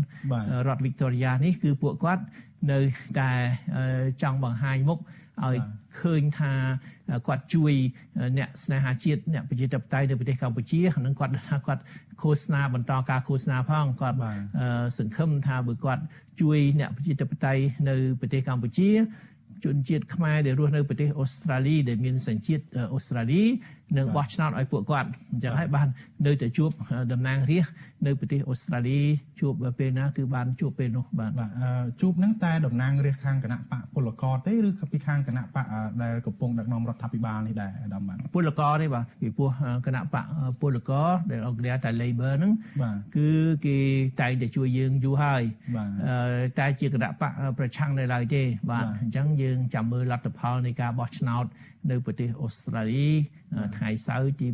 រដ្ឋ Victoria នេះគឺពួកគាត់ នៅតែចង់បង្ហាញមុខឲ្យឃើញថាគាត់ជួយអ្នកស្នេហាជាតិអ្នកប្រជាធិបតេយ្យនៅប្រទេសកម្ពុជាហ្នឹងគាត់ថាគាត់ឃោសនាបន្តការឃោសនាផងគាត់សង្ឃឹមថាបើគាត់ជួយអ្នកប្រជាធិបតេយ្យនៅប្រទេសកម្ពុជាជនជាតិខ្មែរដែលរស់នៅប្រទេសអូស្ត្រាលីដែលមានសញ្ជាតិអូស្ត្រាលី នឹងបោះឆ្នោតឲ្យពួកគាត់អញ្ចឹងហើយបាននៅតែជួបតំណាងរាស្ត្រនៅប្រទេសអូស្ត្រាលីជួបពេលណាគឺបានជួបពេលនោះបាទបាទជួបនឹងតែតំណាងរាស្ត្រខាងគណៈបកពលករទេឬក៏ពីខាងគណៈបកដែលកំពុងដឹកនាំរដ្ឋាភិបាលនេះដែរអាដាមបាទពលករទេបាទពីព្រោះគណៈបកពលករដែលអង់គ្លេសថា Labor ហ្នឹងគឺគេតែងតែជួយយើងយូរហើយតែជាគណៈបកប្រឆាំងនៅឡើយទេបាទអញ្ចឹងយើងចាំមើលលទ្ធផលនៃការបោះឆ្នោត នៅប្រទេសអូស្ត្រាលីថ្ងៃសៅរ៍ទី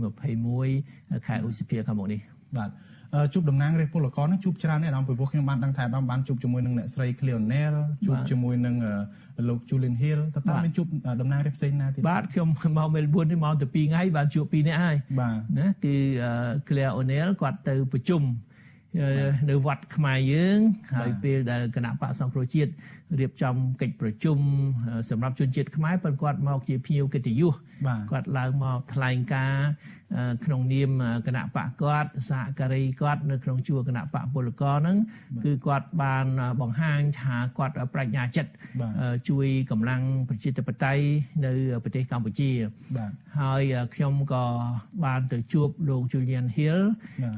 21ខែឧសភាខាងមុខនេះបាទជួបតំណាងរាជពលករនឹងជួបច្រើននេះអាដាមពីព្រោះខ្ញុំបានដឹងថាអាដាមបានជួបជាមួយនឹងអ្នកស្រី Cleonel ជួបជាមួយនឹងលោក Julian Hill តើតើមានជួបតំណាងរាជផ្សេងណាទៀតបាទខ្ញុំមកមែលប៊ននេះមកទៅ2ថ្ងៃបានជួប2នាក់ហើយបាទណាគឺ Claire O'Neil គាត់ទៅប្រជុំ នៅវត្តខ្មែរយើងហើយពេលដែលគណៈបកសង្គ្រោះជាតិរៀបចំកិច្ចប្រជុំសម្រាប់ជនជាតិខ្មែរប៉ុន្តែគាត់មកជាភ្ញៀវកិត្តិយស គាត់ឡើងមកថ្លែងការណ៍ក្នុងនាមគណៈបកគាត់សហការីគាត់នៅក្នុងជួរគណៈបកពលករហ្នឹងគឺគាត់បានបង្ហាញថាគាត់ប្រាជ្ញាចិត្តជួយកម្លាំងប្រជាធិបតេយ្យនៅប្រទេសកម្ពុជាហើយខ្ញុំក៏បានទៅជួបលោក Julian Hill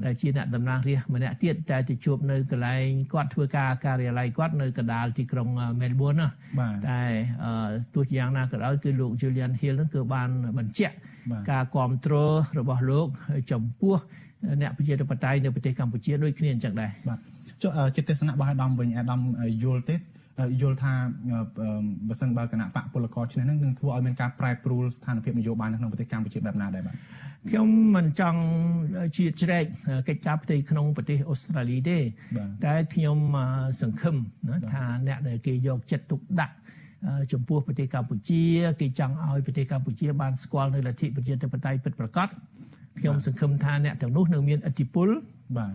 ដែលជាអ្នកតំណាងរាស្ត្រម្នាក់ទៀតតែទៅជួបនៅកន្លែងគាត់ធ្វើការការិយាល័យគាត់នៅកណ្ដាលទីក្រុង Melbourne ណាតែទោះយ៉ាងណាក៏ដោយគឺលោក Julian Hill ហ្នឹងគឺបានបញ្ជាក់ការគ្រប់គ្រងរបស់លោកចំពោះអ្នកប្រជាធិបតេយ្យនៅប្រទេសកម្ពុជាដូចគ្នាអញ្ចឹងដែរបាទចុះជាទស្សនៈរបស់អាដាមវិញអាដាមយល់ទេយល់ថាបើសិនបើគណៈបកពលករឈ្នះនឹងនឹងធ្វើឲ្យមានការប្រែប្រួលស្ថានភាពនយោបាយនៅក្នុងប្រទេសកម្ពុជាបែបណាដែរបាទខ្ញុំមិនចង់ជាជ្រែកកិច្ចការផ្ទៃក្នុងប្រទេសអូស្ត្រាលីទេតែខ្ញុំសង្ឃឹមថាអ្នកដែលគេយកចិត្តទុកដាក់ ចំពោះប្រទេសកម្ពុជាគេចង់ឲ្យប្រទេសកម្ពុជាបានស្គាល់នៅលទ្ធិប្រជាធិបតេយ្យពិតប្រាកដខ្ញុំសង្ឃឹមថាអ្នកទាំងនោះនឹងមានឥទ្ធិពលបាទ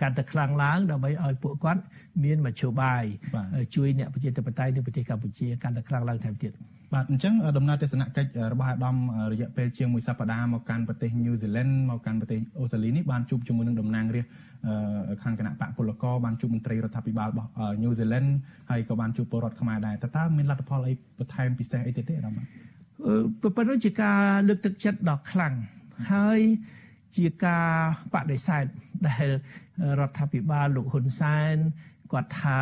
កាន់តែខ្លាំងឡើងដើម្បីឲ្យពួកគាត់មានមធ្យោបាយជួយអ្នកប្រជាធិបតេយ្យនៅប្រទេសកម្ពុជាកាន់តែខ្លាំងឡើងថែមទៀតបាទ អញ្ចឹងដំណើរទស្សនកិច្ចរបស់អាដាមរយៈពេលជាងមួយសប្តាហ៍មកកាន់ប្រទេសញូហ្សេឡង់មកកាន់ប្រទេសអូស្ត្រាលីនេះបានជួបជាមួយនឹងតំណាងរាស្ត្រខាងគណៈបកពលករបានជួបមន្ត្រីរដ្ឋាភិបាលរបស់ញូហ្សេឡង់ហើយក៏បានជួបពលរដ្ឋខ្មែរដែរតើតើមានលទ្ធផលអីបន្ថែមពិសេសអីទៀតទេអាដាមបាទប៉ុន្តែជាការលើកទឹកចិត្តដ៏ខ្លាំងហើយជាការបដិសេធដែលរដ្ឋាភិបាលលោកហ៊ុនសែន គាត់ថា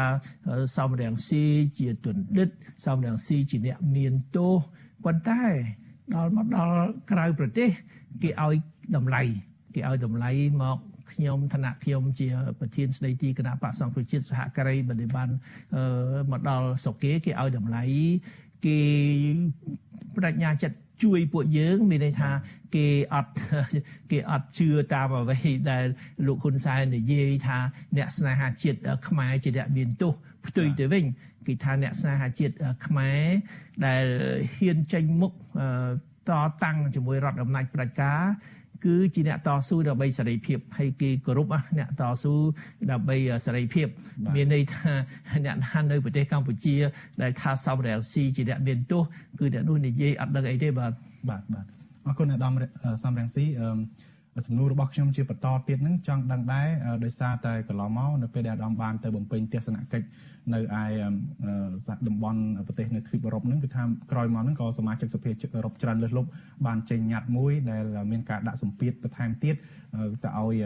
សំរងស៊ីជាទុនដិតសំរងស៊ីជាអ្នកមានទោសប៉ុន្តែដល់មកដល់ក្រៅប្រទេសគេឲ្យតម្លៃគេឲ្យតម្លៃមកខ្ញុំឋានៈខ្ញុំជាប្រធានស្ដីទីគណៈបកសង្គ្រោះជាតិសហការីបដិបានមកដល់ស្រុកគេគេឲ្យតម្លៃគេបដិញ្ញាចិត្ត ជួយពួកយើងមានន័យថាគេអត់គេអត់ជឿតាមអ្វីដែលលោកហ៊ុនសែននិយាយថាអ្នកស្នេហាជាតិខ្មែរជាអ្នកមានទោសផ្ទុយទៅវិញគេថាអ្នកស្នេហាជាតិខ្មែរដែលហ៊ានចេញមុខតតាំងជាមួយរដ្ឋអំណាចប្រជាការ គឺជាអ្នកតស៊ូដើម្បីសេរីភាពហើយគេគោរពអ្នកតស៊ូដើម្បីសេរីភាព មានន័យថាអ្នកណានៅប្រទេសកម្ពុជា ដែលថាសំរងស៊ីជាអ្នកមានទោសគឺអ្នកនោះនិយាយអត់ដឹងអីទេបាទបាទបាទអរគុណអាដាមសំរងស៊ីអឺសំណួររបស់ខ្ញុំជាបន្តទៀតនឹងចង់ដឹងដែរដោយសារតែកន្លងមកនៅពេលដែលអាដាមបានទៅបំពេញទស្សនកិច្ចនៅឯតំបន់ប្រទេសនៅទ្វីបអឺរ៉ុបហ្នឹងគឺថាក្រោយមកហ្នឹងក៏សមាជិកសភាអឺរ៉ុបច្រើនលើសលប់បានចេញញត្តិមួយដែលមានការដាក់សម្ពាធបន្ថែមទៀតទៅឲ្យ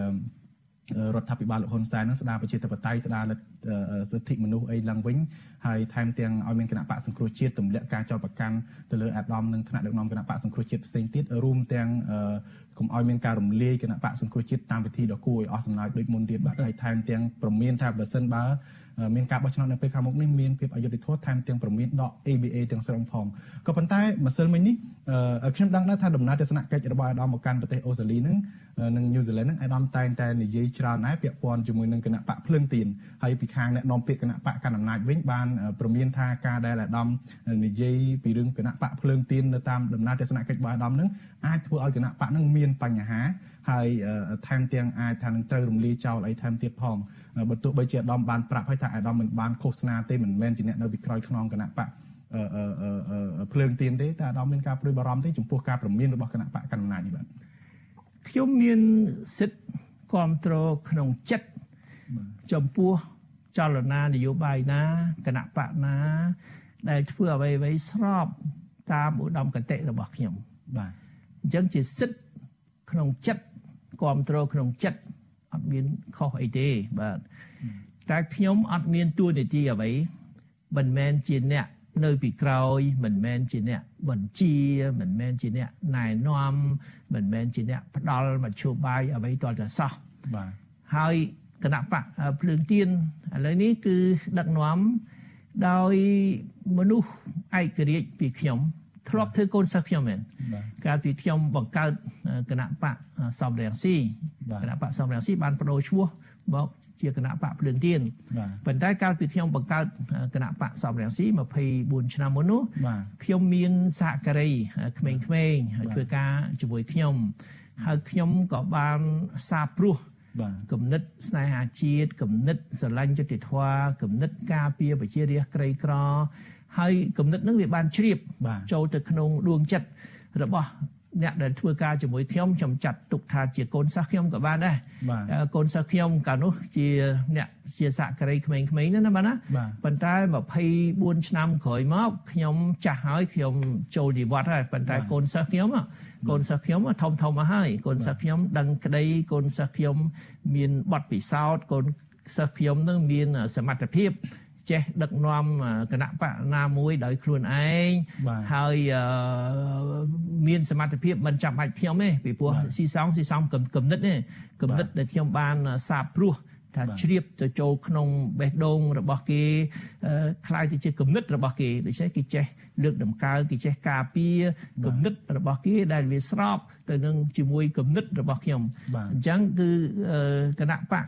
រដ្ឋាភិបាលលោកហ៊ុនសែននឹងស្ដារប្រជាធិបតេយ្យស្ដារលទ្ធសិទ្ធិមនុស្សអីឡើងវិញហើយថែមទាំងឲ្យមានគណៈបកសង្គ្រោះជាតិទម្លាក់ការចោទប្រកាន់ទៅលើអាដាមនិងថ្នាក់ដឹកនាំគណៈបកសង្គ្រោះជាតិផ្សេងទៀតរួមទាំង កុំឲ្យមានការរំលាយគណៈបកសង្គ្រោះជាតិតាមវិធីដ៏គួរឲ្យអស់សំណើចដូចមុនទៀតបាទហើយថែមទាំងប្រមានថាបើសិនបើមានការបោះឆ្នោតនៅពេលខាងមុខនេះមានភាពអយុត្តិធម៌ថែមទាំងប្រមានដក ABA ទាំងស្រុងផងក៏ប៉ុន្តែម្សិលមិញនេះខ្ញុំដឹងដែរថាដំណើរទស្សនកិច្ចរបស់អាដាមមកកាន់ប្រទេសអូស្ត្រាលីហ្នឹងនិងញូហ្សេឡង់ហ្នឹងអាដាមតែងតែនិយាយច្រើនដែរពាក់ព័ន្ធជាមួយនឹងគណៈបកភ្លើងទៀនហើយពីខាងអ្នកនាំពាក្យគណៈបកកណ្ដាលអំណាចវិញបានប្រមានថាការដែលអាដាមនិយាយពីរឿងគណៈបកភ្លើងទៀននៅតាមដំណើរទស្សនកិច្ចរបស់អាដាមហ្នឹងអាចធ្វើឲ្យគណៈបកហ្នឹងមានបញ្ហាហើយថែមទាំងអាចថានឹងត្រូវរំលាយចោលអីថែមទៀតផងបើទោះបីជាអាដាមបានប្រាប់ឲ្យថាអាដាមមិនបានឃោសនាទេមិនមែនជាអ្នកនៅពីក្រោយខ្នងគណៈបកភ្លើងទៀនទេតែអាដាមមានការព្រួយបារម្ភទេចំពោះការប្រមានរបស់គណៈបកកណ្ដាលអំណាចនេះបាទខ្ញុំមានសិទ្ធិគ្រប់គ្រងក្នុងចិត្តចំពោះចលនានយោបាយណាគណៈបកណា ដែលធ្វើអ្វីអ្វីស្របតាមឧត្តមគតិរបស់ខ្ញុំបាទអញ្ចឹងជាសិទ្ធិ ក្នុងចិត្តគ្រប់គ្រងក្នុងចិត្តអត់មានខុសអីទេបាទតែខ្ញុំអត់មានទួនាទីអ្វីមិនមែនជាអ្នកនៅពីក្រោយមិនមែនជាអ្នកបញ្ជាមិនមែនជាអ្នកណែនាំមិនមែនជាអ្នកផ្ដាល់មធ្យោបាយអ្វីតតែសោះបាទហើយគណៈបកភ្លើងទៀនឥឡូវនេះគឺដឹកនាំដោយមនុស្សឯករាជ្យពីខ្ញុំ ធ្លាប់ធ្វើកូនសិស្សខ្ញុំមែនកាលពីខ្ញុំបង្កើតគណៈបកសំរៀងស៊ីគណៈបកសំរៀងស៊ីបានបដូរឈ្មោះមកជាគណៈបកភ្លើងទៀនប៉ុន្តែកាលពីខ្ញុំបង្កើតគណៈបកសំរៀងស៊ី24ឆ្នាំមុននោះខ្ញុំមានសហការីក្មេងៗធ្វើការជាមួយខ្ញុំហើយខ្ញុំក៏បានសាព្រោះគំនិតស្នេហាជាតិគំនិតស្រឡាញ់យុត្តិធម៌គំនិតការពារប្រជារាស្ត្រក្រីក្រ ហើយគំនិតនឹងវាបានជ្រាបចូលទៅក្នុងដួងចិត្តរបស់អ្នកដែលធ្វើការជាមួយខ្ញុំខ្ញុំចាត់ទុកថាជាកូនសិស្សខ្ញុំក៏បានដែរកូនសិស្សខ្ញុំកាលនោះជាអ្នកជាសហការីក្មេងៗណាណាបាទណាប៉ុន្តែ24ឆ្នាំក្រោយមកខ្ញុំចាស់ហើយខ្ញុំចូលនិវត្តន៍ហើយប៉ុន្តែកូនសិស្សខ្ញុំកូនសិស្សខ្ញុំធំធំមកហើយកូនសិស្សខ្ញុំដឹងក្តីកូនសិស្សខ្ញុំមានបទពិសោធន៍កូនសិស្សខ្ញុំនឹងមានសមត្ថភាព ចេះដឹកនាំគណៈបកណាមួយដោយខ្លួនឯងហើយមានសមត្ថភាពមិនចាំបាច់ខ្ញុំទេពីព្រោះស៊ីសងស៊ីសងគំនិតទេគំនិតដែលខ្ញុំបានសាបព្រោះថាជ្រាបទៅចូលក្នុងបេះដូងរបស់គេខ្លាយទៅជាគំនិតរបស់គេដូច្នេះគេចេះ លើកតម្កើងគេចេះការពារគំនិតរបស់គេដែលវាស្របទៅនឹងជាមួយគំនិតរបស់ខ្ញុំអញ្ចឹងគឺគណៈបក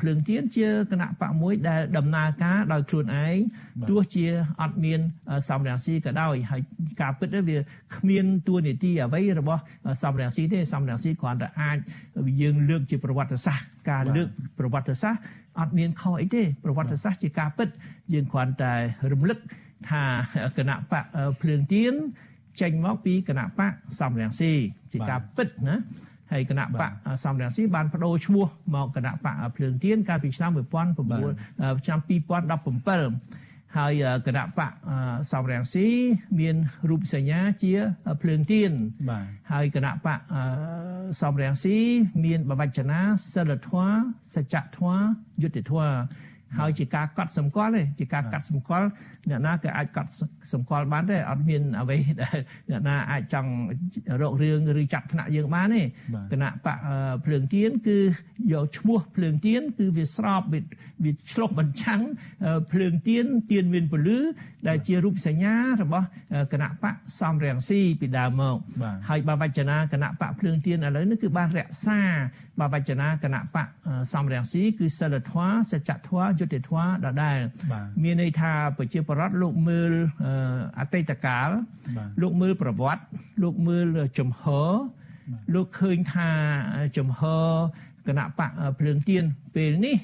ភ្លើងទៀនជាគណៈបកមួយដែលដំណើរការដោយខ្លួនឯងទោះជាអត់មានសំរាំងស៊ីក៏ដោយហើយការពិតវាគ្មានតួនាទីអ្វីរបស់សំរាំងស៊ីទេសំរាំងស៊ីគ្រាន់តែអាចយើងលើកជាប្រវត្តិសាស្ត្រការលើកប្រវត្តិសាស្ត្រអត់មានខុសអីទេប្រវត្តិសាស្ត្រជាការពិតយើងគ្រាន់តែរំលឹក ថាគណៈបកភ្លើងទៀនចេញមកពីគណៈបកសំរងស៊ីជាការពិតណាហើយគណៈបកសំរងស៊ីបានបដូរឈ្មោះមកគណៈបកភ្លើងទៀនកាលពីឆ្នាំ19ឆ្នាំ2017ហើយគណៈបកសំរងស៊ីមានរូបសញ្ញាជាភ្លើងទៀនហើយគណៈបកសំរងស៊ីមានបវចនាសិលធម៌សច្ចធម៌យុត្តិធម៌ ហើយជាការកត់សម្គាល់ទេជាការកាត់សម្គាល់អ្នកណាក៏អាចកត់សម្គាល់បានដែរអត់មានអ្វីដែលអ្នកណាអាចចង់រករឿងឬចាប់ថ្នាក់យើងបានទេគណៈបកភ្លើងទៀនគឺយកឈ្មោះភ្លើងទៀនគឺវាស្របវាឆ្លុះបញ្ចាំងភ្លើងទៀនទៀនមានពលឺដែលជារូបសញ្ញារបស់គណៈបកសំរងស៊ីពីដើមមកហើយបើវចនាគណៈបកភ្លើងទៀនឥឡូវនេះគឺបានរក្សាបើវចនាគណៈបកសំរងស៊ីគឺសិលធម៌សច្ចធម៌យុត្តិធម៌ដដែលមានន័យថាប្រជាពលរដ្ឋលោកមើលអតីតកាលលោកមើលប្រវត្តិលោកមើលចំហលោកឃើញថាចំហគណៈបកភ្លើងទៀនពេលនេះ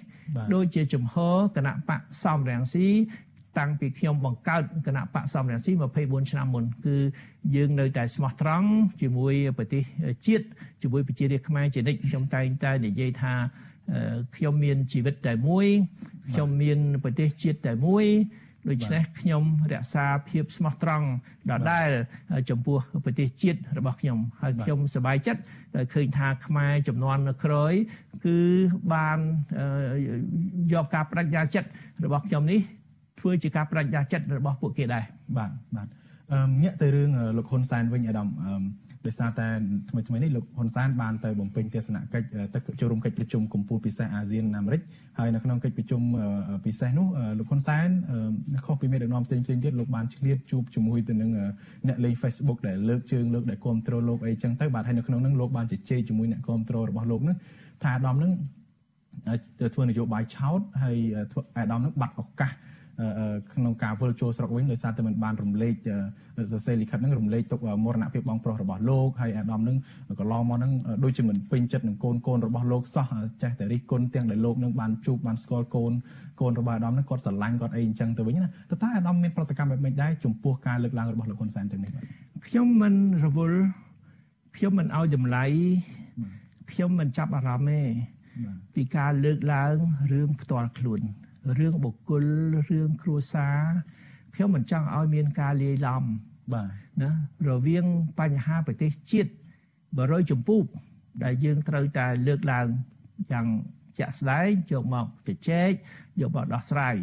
ដូចជាចំហគណៈបកសំរងស៊ីតាំងពីខ្ញុំបង្កើតគណៈបកសំរងស៊ី24ឆ្នាំមុនគឺយើងនៅតែស្មោះត្រង់ជាមួយប្រទេសជាតិជាមួយប្រជារាស្ត្រខ្មែរជានិច្ចខ្ញុំតែងតែនិយាយថា ខ្ញុំមានជីវិតតែមួយខ្ញុំមានប្រទេសជាតិតែមួយដូច្នេះខ្ញុំរក្សាភាពស្មោះត្រង់ដដែលចំពោះប្រទេសជាតិរបស់ខ្ញុំហើយខ្ញុំសប្បាយចិត្តដែលឃើញថាខ្មែរចំនួនក្រោយគឺបានយកការបដិញ្ញាចិត្តរបស់ខ្ញុំនេះធ្វើជាការបដិញ្ញាចិត្តរបស់ពួកគេដែរបាទបាទងាកទៅរឿងលោកហ៊ុនសែនវិញអាដាម ដោយសារតែថ្មីថ្មីនេះលោកហ៊ុនសែនបានទៅបំពេញទស្សនកិច្ចទៅចូលរួមកិច្ចប្រជុំកម្ពុជាពិសេសអាស៊ានអាមេរិកហើយនៅក្នុងកិច្ចប្រជុំពិសេសនោះលោកហ៊ុនសែនខុសពីមេដឹកនាំផ្សេងផ្សេងទៀតលោកបានឆ្លៀតជួបជាមួយទៅនឹងអ្នកលេង Facebook ដែលលើកជើងលើកដែលគ្រប់គ្រងលោកអីចឹងទៅបាទហើយនៅក្នុងនោះលោកបានជជែកជាមួយអ្នកគ្រប់គ្រងរបស់លោកនោះថាអាដាមនឹងទៅធ្វើនយោបាយឆោតហើយអាដាមនឹងបាត់ឱកាស ក្នុងការវិលចូលស្រុកវិញដោយសារតែមិនបានរំលែកសរសេរលិខិតហ្នឹងរំលែកទុកមរណភាពបងប្រុសរបស់លោកហើយអាដាមនឹងកន្លងមកហ្នឹងដូចជាមិនពេញចិត្តនឹងកូនកូនរបស់លោកសោះចេះតែរិះគន់ទាំងដែលលោកនឹងបានជួបបានស្គាល់កូនកូនរបស់អាដាមហ្នឹងគាត់ស្រឡាញ់គាត់អីអញ្ចឹងទៅវិញណាតើតើអាដាមមានប្រតិកម្មបែបម៉េចដែរចំពោះការលើកឡើងរបស់លោកហ៊ុនសែនទាំងនេះបាទខ្ញុំមិនរវល់ខ្ញុំមិនឲ្យតម្លៃខ្ញុំមិនចាប់អារម្មណ៍ទេពីការលើកឡើងរឿងផ្ទាល់ខ្លួន រឿងបុគ្គលរឿងគ្រួសារខ្ញុំមិនចង់ឲ្យមានការលាយឡំបាទណារវាងបញ្ហាប្រទេសជាតិ100ចម្ពោះដែលយើងត្រូវតែលើកឡើងយ៉ាងជាក់ស្ដែងយកមកជជែកយកមកដោះស្រាយ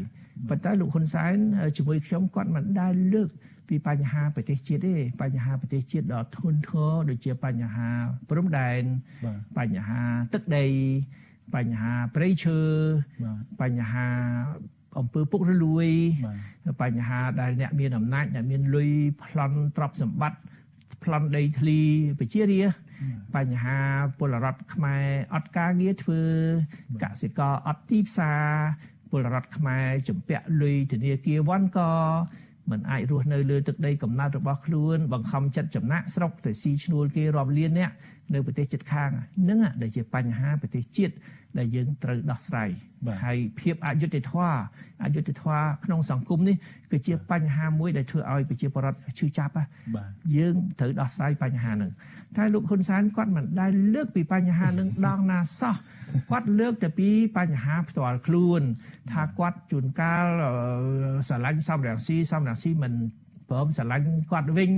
ប៉ុន្តែលោកហ៊ុនសែនជាមួយខ្ញុំគាត់មិនដែលលើកពីបញ្ហាប្រទេសជាតិទេបញ្ហាប្រទេសជាតិដ៏ធ្ងន់ធ្ងរដូចជាបញ្ហាព្រំដែនបញ្ហាទឹកដី បញ្ហាព្រៃឈើបញ្ហាអំពើពុករលួយបញ្ហាដែលអ្នកមានអំណាចអ្នកមានលុយប្លន់ទ្រព្យសម្បត្តិប្លន់ដីធ្លីប្រជារាបញ្ហាពលរដ្ឋខ្មែរអត់ការងារធ្វើកសិករអត់ទីផ្សារពលរដ្ឋខ្មែរចំពាក់លុយធនាគារវ៉ាន់កមិនអាចរស់នៅលើទឹកដីកំណើតរបស់ខ្លួនបង្ខំចិត្តចំណាក់ស្រុកទៅស៊ីឈ្នួលគេរាប់លានអ្នកនៅប្រទេសជិតខាងហ្នឹងដែលជាបញ្ហាប្រទេសជាតិ ដែលយើងត្រូវដោះស្រាយហើយភាពអយុត្តិធម៌អយុត្តិធម៌ក្នុងសង្គមនេះគឺជាបញ្ហាមួយដែលធ្វើឲ្យប្រជាពលរដ្ឋឈឺចាប់យើងត្រូវដោះស្រាយបញ្ហាហ្នឹងតែលោកហ៊ុនសែនគាត់មិនដែលលើកពីបញ្ហាហ្នឹងដងណាសោះគាត់លើកតែពីបញ្ហាផ្ទាល់ខ្លួន ថាគាត់ជួនកាលស្រឡាញ់សំរងស៊ីសំរងស៊ីមិន ព្រមស្រឡាញ់គាត់វិញ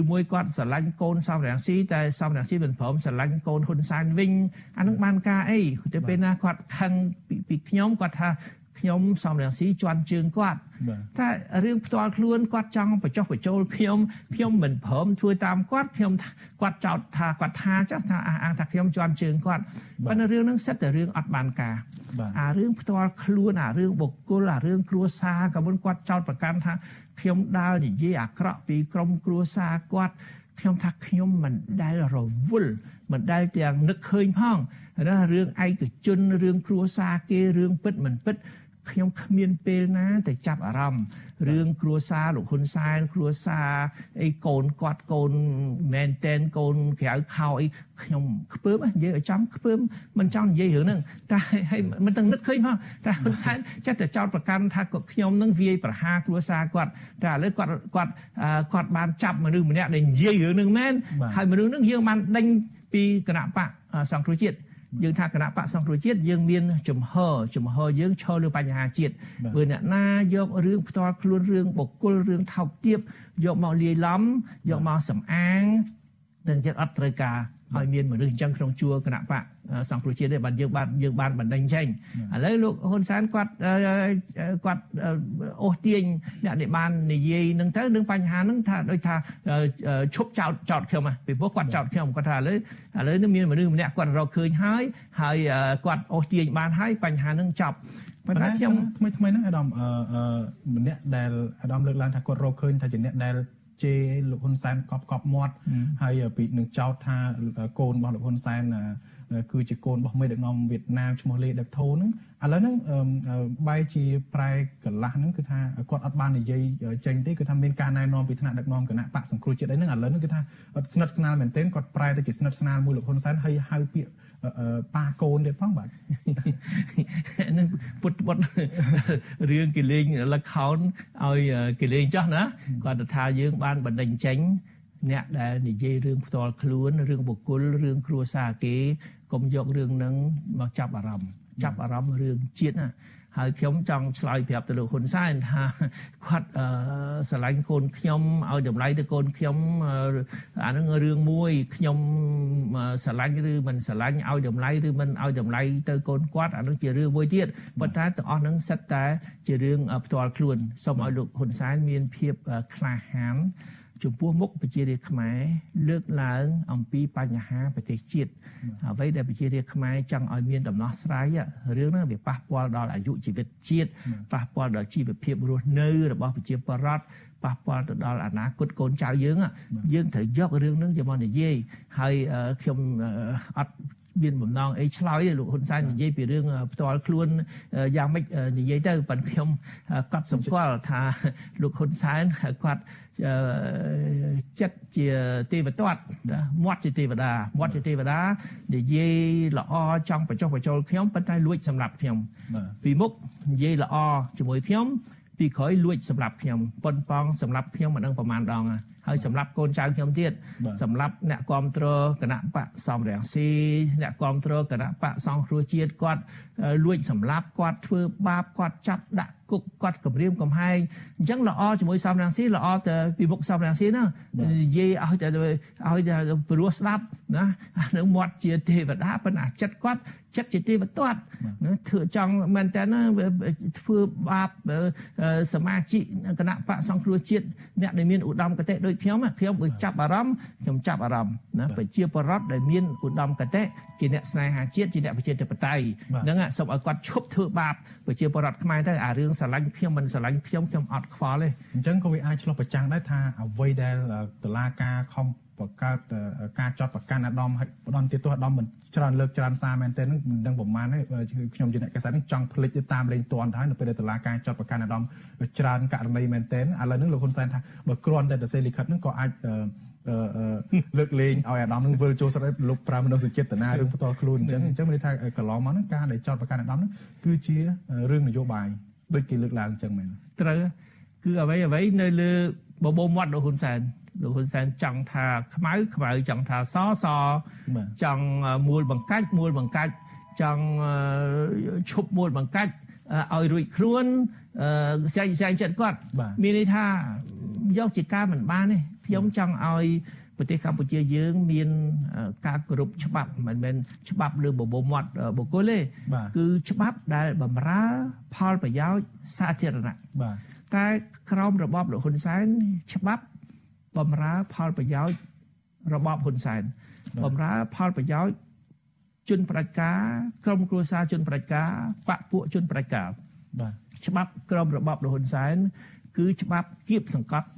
ឬមួយគាត់ស្រឡាញ់កូនសំរងស៊ីតែសំរងស៊ីមិនព្រមស្រឡាញ់កូនហ៊ុនសែនវិញអានឹងបានការអីទៅពេលណាគាត់ខឹងពីខ្ញុំគាត់ថា ខ្ញុំសំរងស៊ីជន់ជើងគាត់តែរឿងផ្ទាល់ខ្លួនគាត់ចង់បញ្ចុះបញ្ចូលខ្ញុំខ្ញុំមិនព្រមធ្វើតាមគាត់ខ្ញុំគាត់ចោទថាគាត់ថាចុះថាអះអាងថាខ្ញុំជន់ជើងគាត់ប៉ុន្តែរឿងហ្នឹងសិតតែរឿងអត់បានការអារឿងផ្ទាល់ខ្លួនអារឿងបុគ្គលអារឿងគ្រួសារក៏មិនគាត់ចោទប្រកាន់ថាខ្ញុំដើរនិយាយអាក្រក់ពីក្រុមគ្រួសារគាត់ខ្ញុំថាខ្ញុំមិនដែលរវល់មិនដែលទាំងនឹកឃើញផងណារឿងឯកជនរឿងគ្រួសារគេរឿងពិតមិនពិត ខ្ញុំគ្មានពេលណាទៅចាប់អារម្មណ៍រឿងគ្រួសារលោកហ៊ុនសែនគ្រួសារអីកូនគាត់កូនមែនតែនកូនក្រៅខោអីខ្ញុំខ្ពើមនិយាយឲ្យចំខ្ពើមមិនចង់និយាយរឿងហ្នឹងតែឲ្យមិនទាំងនឹកឃើញផងតែហ៊ុនសែនចិត្តតែចោតប្រកាន់ថាខ្ញុំនឹងវាយប្រហារគ្រួសារគាត់តែឥឡូវគាត់គាត់គាត់បានចាប់មនុស្សម្នាក់ដែលនិយាយរឿងហ្នឹងមែនហើយមនុស្សហ្នឹងយើងបានដេញពីគណៈបកសង្គ្រោះជាតិ យើងថាគណៈបកសង្គ្រោះជាតិយើងមានចំហចំហយើងឈរលើបញ្ហាជាតិបើអ្នកណាយករឿងផ្ទាល់ខ្លួនរឿងបុគ្គលរឿងថោកទាបយកមកលាយឡំយកមកសំអាងនឹងយើងអត់ត្រូវការឲ្យមានមនុស្សអញ្ចឹងក្នុងជួរគណៈបក សង្គ្រោះជាតិទេបាទយើងបានយើងបានបណ្ដេញចេញឥឡូវលោកហ៊ុនសែនគាត់គាត់អូសទាញអ្នកដែលបាននិយាយនឹងទៅនឹងបញ្ហានឹងថាដូចថាឈប់ចោតចោតខ្ញុំពីព្រោះគាត់ចោតខ្ញុំគាត់ថាឥឡូវឥឡូវនេះមានមនុស្សម្នាក់គាត់រកឃើញហើយហើយគាត់អូសទាញបានហើយបញ្ហានឹងចប់ប៉ុន្តែខ្ញុំថ្មីថ្មីហ្នឹងអាដាមអឺម្នាក់ដែលអាដាមលើកឡើងថាគាត់រកឃើញថាជាអ្នកដែលជេរលោកហ៊ុនសែនកប់កប់មាត់ហើយពីនឹងចោទថាកូនរបស់លោកហ៊ុនសែន គឺជាកូនរបស់មេដឹកនាំវៀតណាមឈ្មោះលេដេបថូហ្នឹងឥឡូវហ្នឹងបែរជាប្រែកន្លះហ្នឹងគឺថាគាត់អត់បាននិយាយចេញទេគឺថាមានការណែនាំពីថ្នាក់ដឹកនាំគណៈបកសង្គ្រោះជាតិអីហ្នឹងឥឡូវហ្នឹងគឺថាស្និទ្ធស្នាលមែនទែនគាត់ប្រែទៅជាស្និទ្ធស្នាលមួយលោកហ៊ុនសែនហើយហៅពាក្យប៉ាកូនទៀតផងបាទនឹងពុតពុតរឿងគេលេងលខោនឲ្យគេលេងចោះណាគាត់ថាយើងបានបណ្ដេញចេញអ្នកដែលនិយាយរឿងផ្ទាល់ខ្លួនរឿងបុគ្គលរឿងគ្រួសារគេ កុំយករឿងហ្នឹងមកចាប់អារម្មណ៍ចាប់អារម្មណ៍រឿងជាតិណាហើយខ្ញុំចង់ឆ្លើយប្រាប់ទៅលោកហ៊ុនសែនថាគាត់ស្រឡាញ់កូនខ្ញុំឲ្យតម្លៃទៅកូនខ្ញុំអានឹងរឿងមួយខ្ញុំស្រឡាញ់ឬមិនស្រឡាញ់ឲ្យតម្លៃឬមិនឲ្យតម្លៃទៅកូនគាត់អានឹងជារឿងមួយទៀតប៉ុន្តែទាំងអស់ហ្នឹងសិតតែជារឿងផ្ទាល់ខ្លួនសូមឲ្យលោកហ៊ុនសែនមានភាពក្លាហាន ចំពោះមុខប្រជារាស្ត្រខ្មែរលើកឡើងអំពីបញ្ហាប្រទេសជាតិអ្វីដែលប្រជារាស្ត្រខ្មែរចង់ឲ្យមានដំណោះស្រាយរឿងហ្នឹងវាប៉ះពាល់ដល់អាយុជីវិតជាតិប៉ះពាល់ដល់ជីវភាពរស់នៅរបស់ប្រជាពលរដ្ឋប៉ះពាល់ទៅដល់អនាគតកូនចៅយើងយើងត្រូវយករឿងហ្នឹងយកមកនិយាយហើយខ្ញុំអត់មានបំណងអីឆ្លើយលោកហ៊ុនសែននិយាយពីរឿងផ្ទាល់ខ្លួនយ៉ាងម៉េចនិយាយទៅប៉ុន្តែខ្ញុំកត់សម្គាល់ថាលោកហ៊ុនសែនគាត់ ចិត្តជាទេវទត្តមាត់ជាទេវតាមាត់ជាទេវតានិយាយល្អចង់បញ្ចុះបញ្ចូលខ្ញុំប៉ុន្តែលួចសម្រាប់ខ្ញុំពីមុខនិយាយល្អជាមួយខ្ញុំពីក្រោយលួចសម្រាប់ខ្ញុំប៉ុនប៉ងសម្រាប់ខ្ញុំមិនដឹងប្រមាណដងហើយសម្រាប់កូនចៅខ្ញុំទៀតសម្រាប់អ្នកគ្រប់គ្រងគណៈបកសំរងស៊ីអ្នកគ្រប់គ្រងគណៈបកសង្គ្រោះជាតិគាត់លួចសម្លាប់គាត់ធ្វើបាបគាត់ចាប់ដាក់គុកគាត់គម្រាមកំហែងអញ្ចឹងល្អជាមួយសំរងស៊ីល្អទៅពីមុខសំរងស៊ីណានិយាយឲ្យទៅឲ្យព្រោះស្ដាប់ណានឹងមាត់ជាទេវតាប៉ុន្តែចិត្តគាត់ចិត្តជាទេវទត្តណាធ្វើចង់មែនតើណាធ្វើបាបសមាជិកគណៈបកសង្គ្រោះជាតិអ្នកដែលមានឧត្តមគតិដូចខ្ញុំខ្ញុំបើចាប់អារម្មណ៍ខ្ញុំចាប់អារម្មណ៍ណាប្រជាពលរដ្ឋដែលមានឧត្តមគតិជាអ្នកស្នេហាជាតិជាអ្នកប្រជាធិបតេយ្យហ្នឹងសូមឲ្យគាត់ឈប់ធ្វើបាបប្រជាពលរដ្ឋខ្មែរទៅអារឿងស្រឡាញ់ខ្ញុំមិនស្រឡាញ់ខ្ញុំខ្ញុំអត់ខ្វល់ទេអញ្ចឹងក៏វាអាចឆ្លុះប្រចាំងដែរថាអ្វីដែលតឡាការខំបង្កើតការចាត់ប្រកាន់អាដាមឲ្យផ្ដន់ទៀតទោះអាដាមមិនច្រើនលើកច្រើនសារមែនទែននឹងមិនដឹងប្រមាណទេខ្ញុំជាអ្នកកសិកម្មចង់ផ្លិចទៅតាមលេងតន់ទៅហើយនៅពេលដែលតឡាការចាត់ប្រកាន់អាដាមច្រើនករណីមែនទែនឥឡូវនេះលោកហ៊ុនសែនថាបើគ្រាន់តែទៅសេលិខិតនឹងក៏អាចលើកលែងឲ្យអាដាមនឹងវិលចូលស្រុកលោកប្រើមនោសញ្ចេតនារឿងផ្ទាល់ខ្លួនអញ្ចឹងអញ្ចឹងមានន័យថាកន្លងមកហ្នឹងការដែលចោតប្រកាន់អាដាមហ្នឹងគឺជារឿងនយោបាយ ដូចគេលើកឡើងអញ្ចឹងមែនត្រូវគឺអ្វីអ្វីនៅលើបបោមាត់លោកហ៊ុនសែនលោកហ៊ុនសែនចង់ថាខ្មៅខ្មៅចង់ថាសសចង់មូលបង្កាច់មូលបង្កាច់ចង់ឈប់មូលបង្កាច់ឲ្យរួចខ្លួនស្អែកស្អែកចិត្តគាត់មានន័យថាយកជាការមិនបានទេខ្ញុំចង់ឲ្យ ប្រទេសកម្ពុជាយើងមានការគោរពច្បាប់មិនមែនច្បាប់លើបបោមាត់បុគ្គលទេគឺច្បាប់ដែលបំរើផលប្រយោជន៍សាធារណៈបាទតែក្រមរបបលោកហ៊ុនសែនច្បាប់បំរើផលប្រយោជន៍របបហ៊ុនសែនបំរើផលប្រយោជន៍ជនប្រជាការក្រុមគ្រួសារជនប្រជាការបពពួកជនប្រជាការបាទច្បាប់ក្រមរបបលហ៊ុនសែនគឺច្បាប់គៀបសង្កត់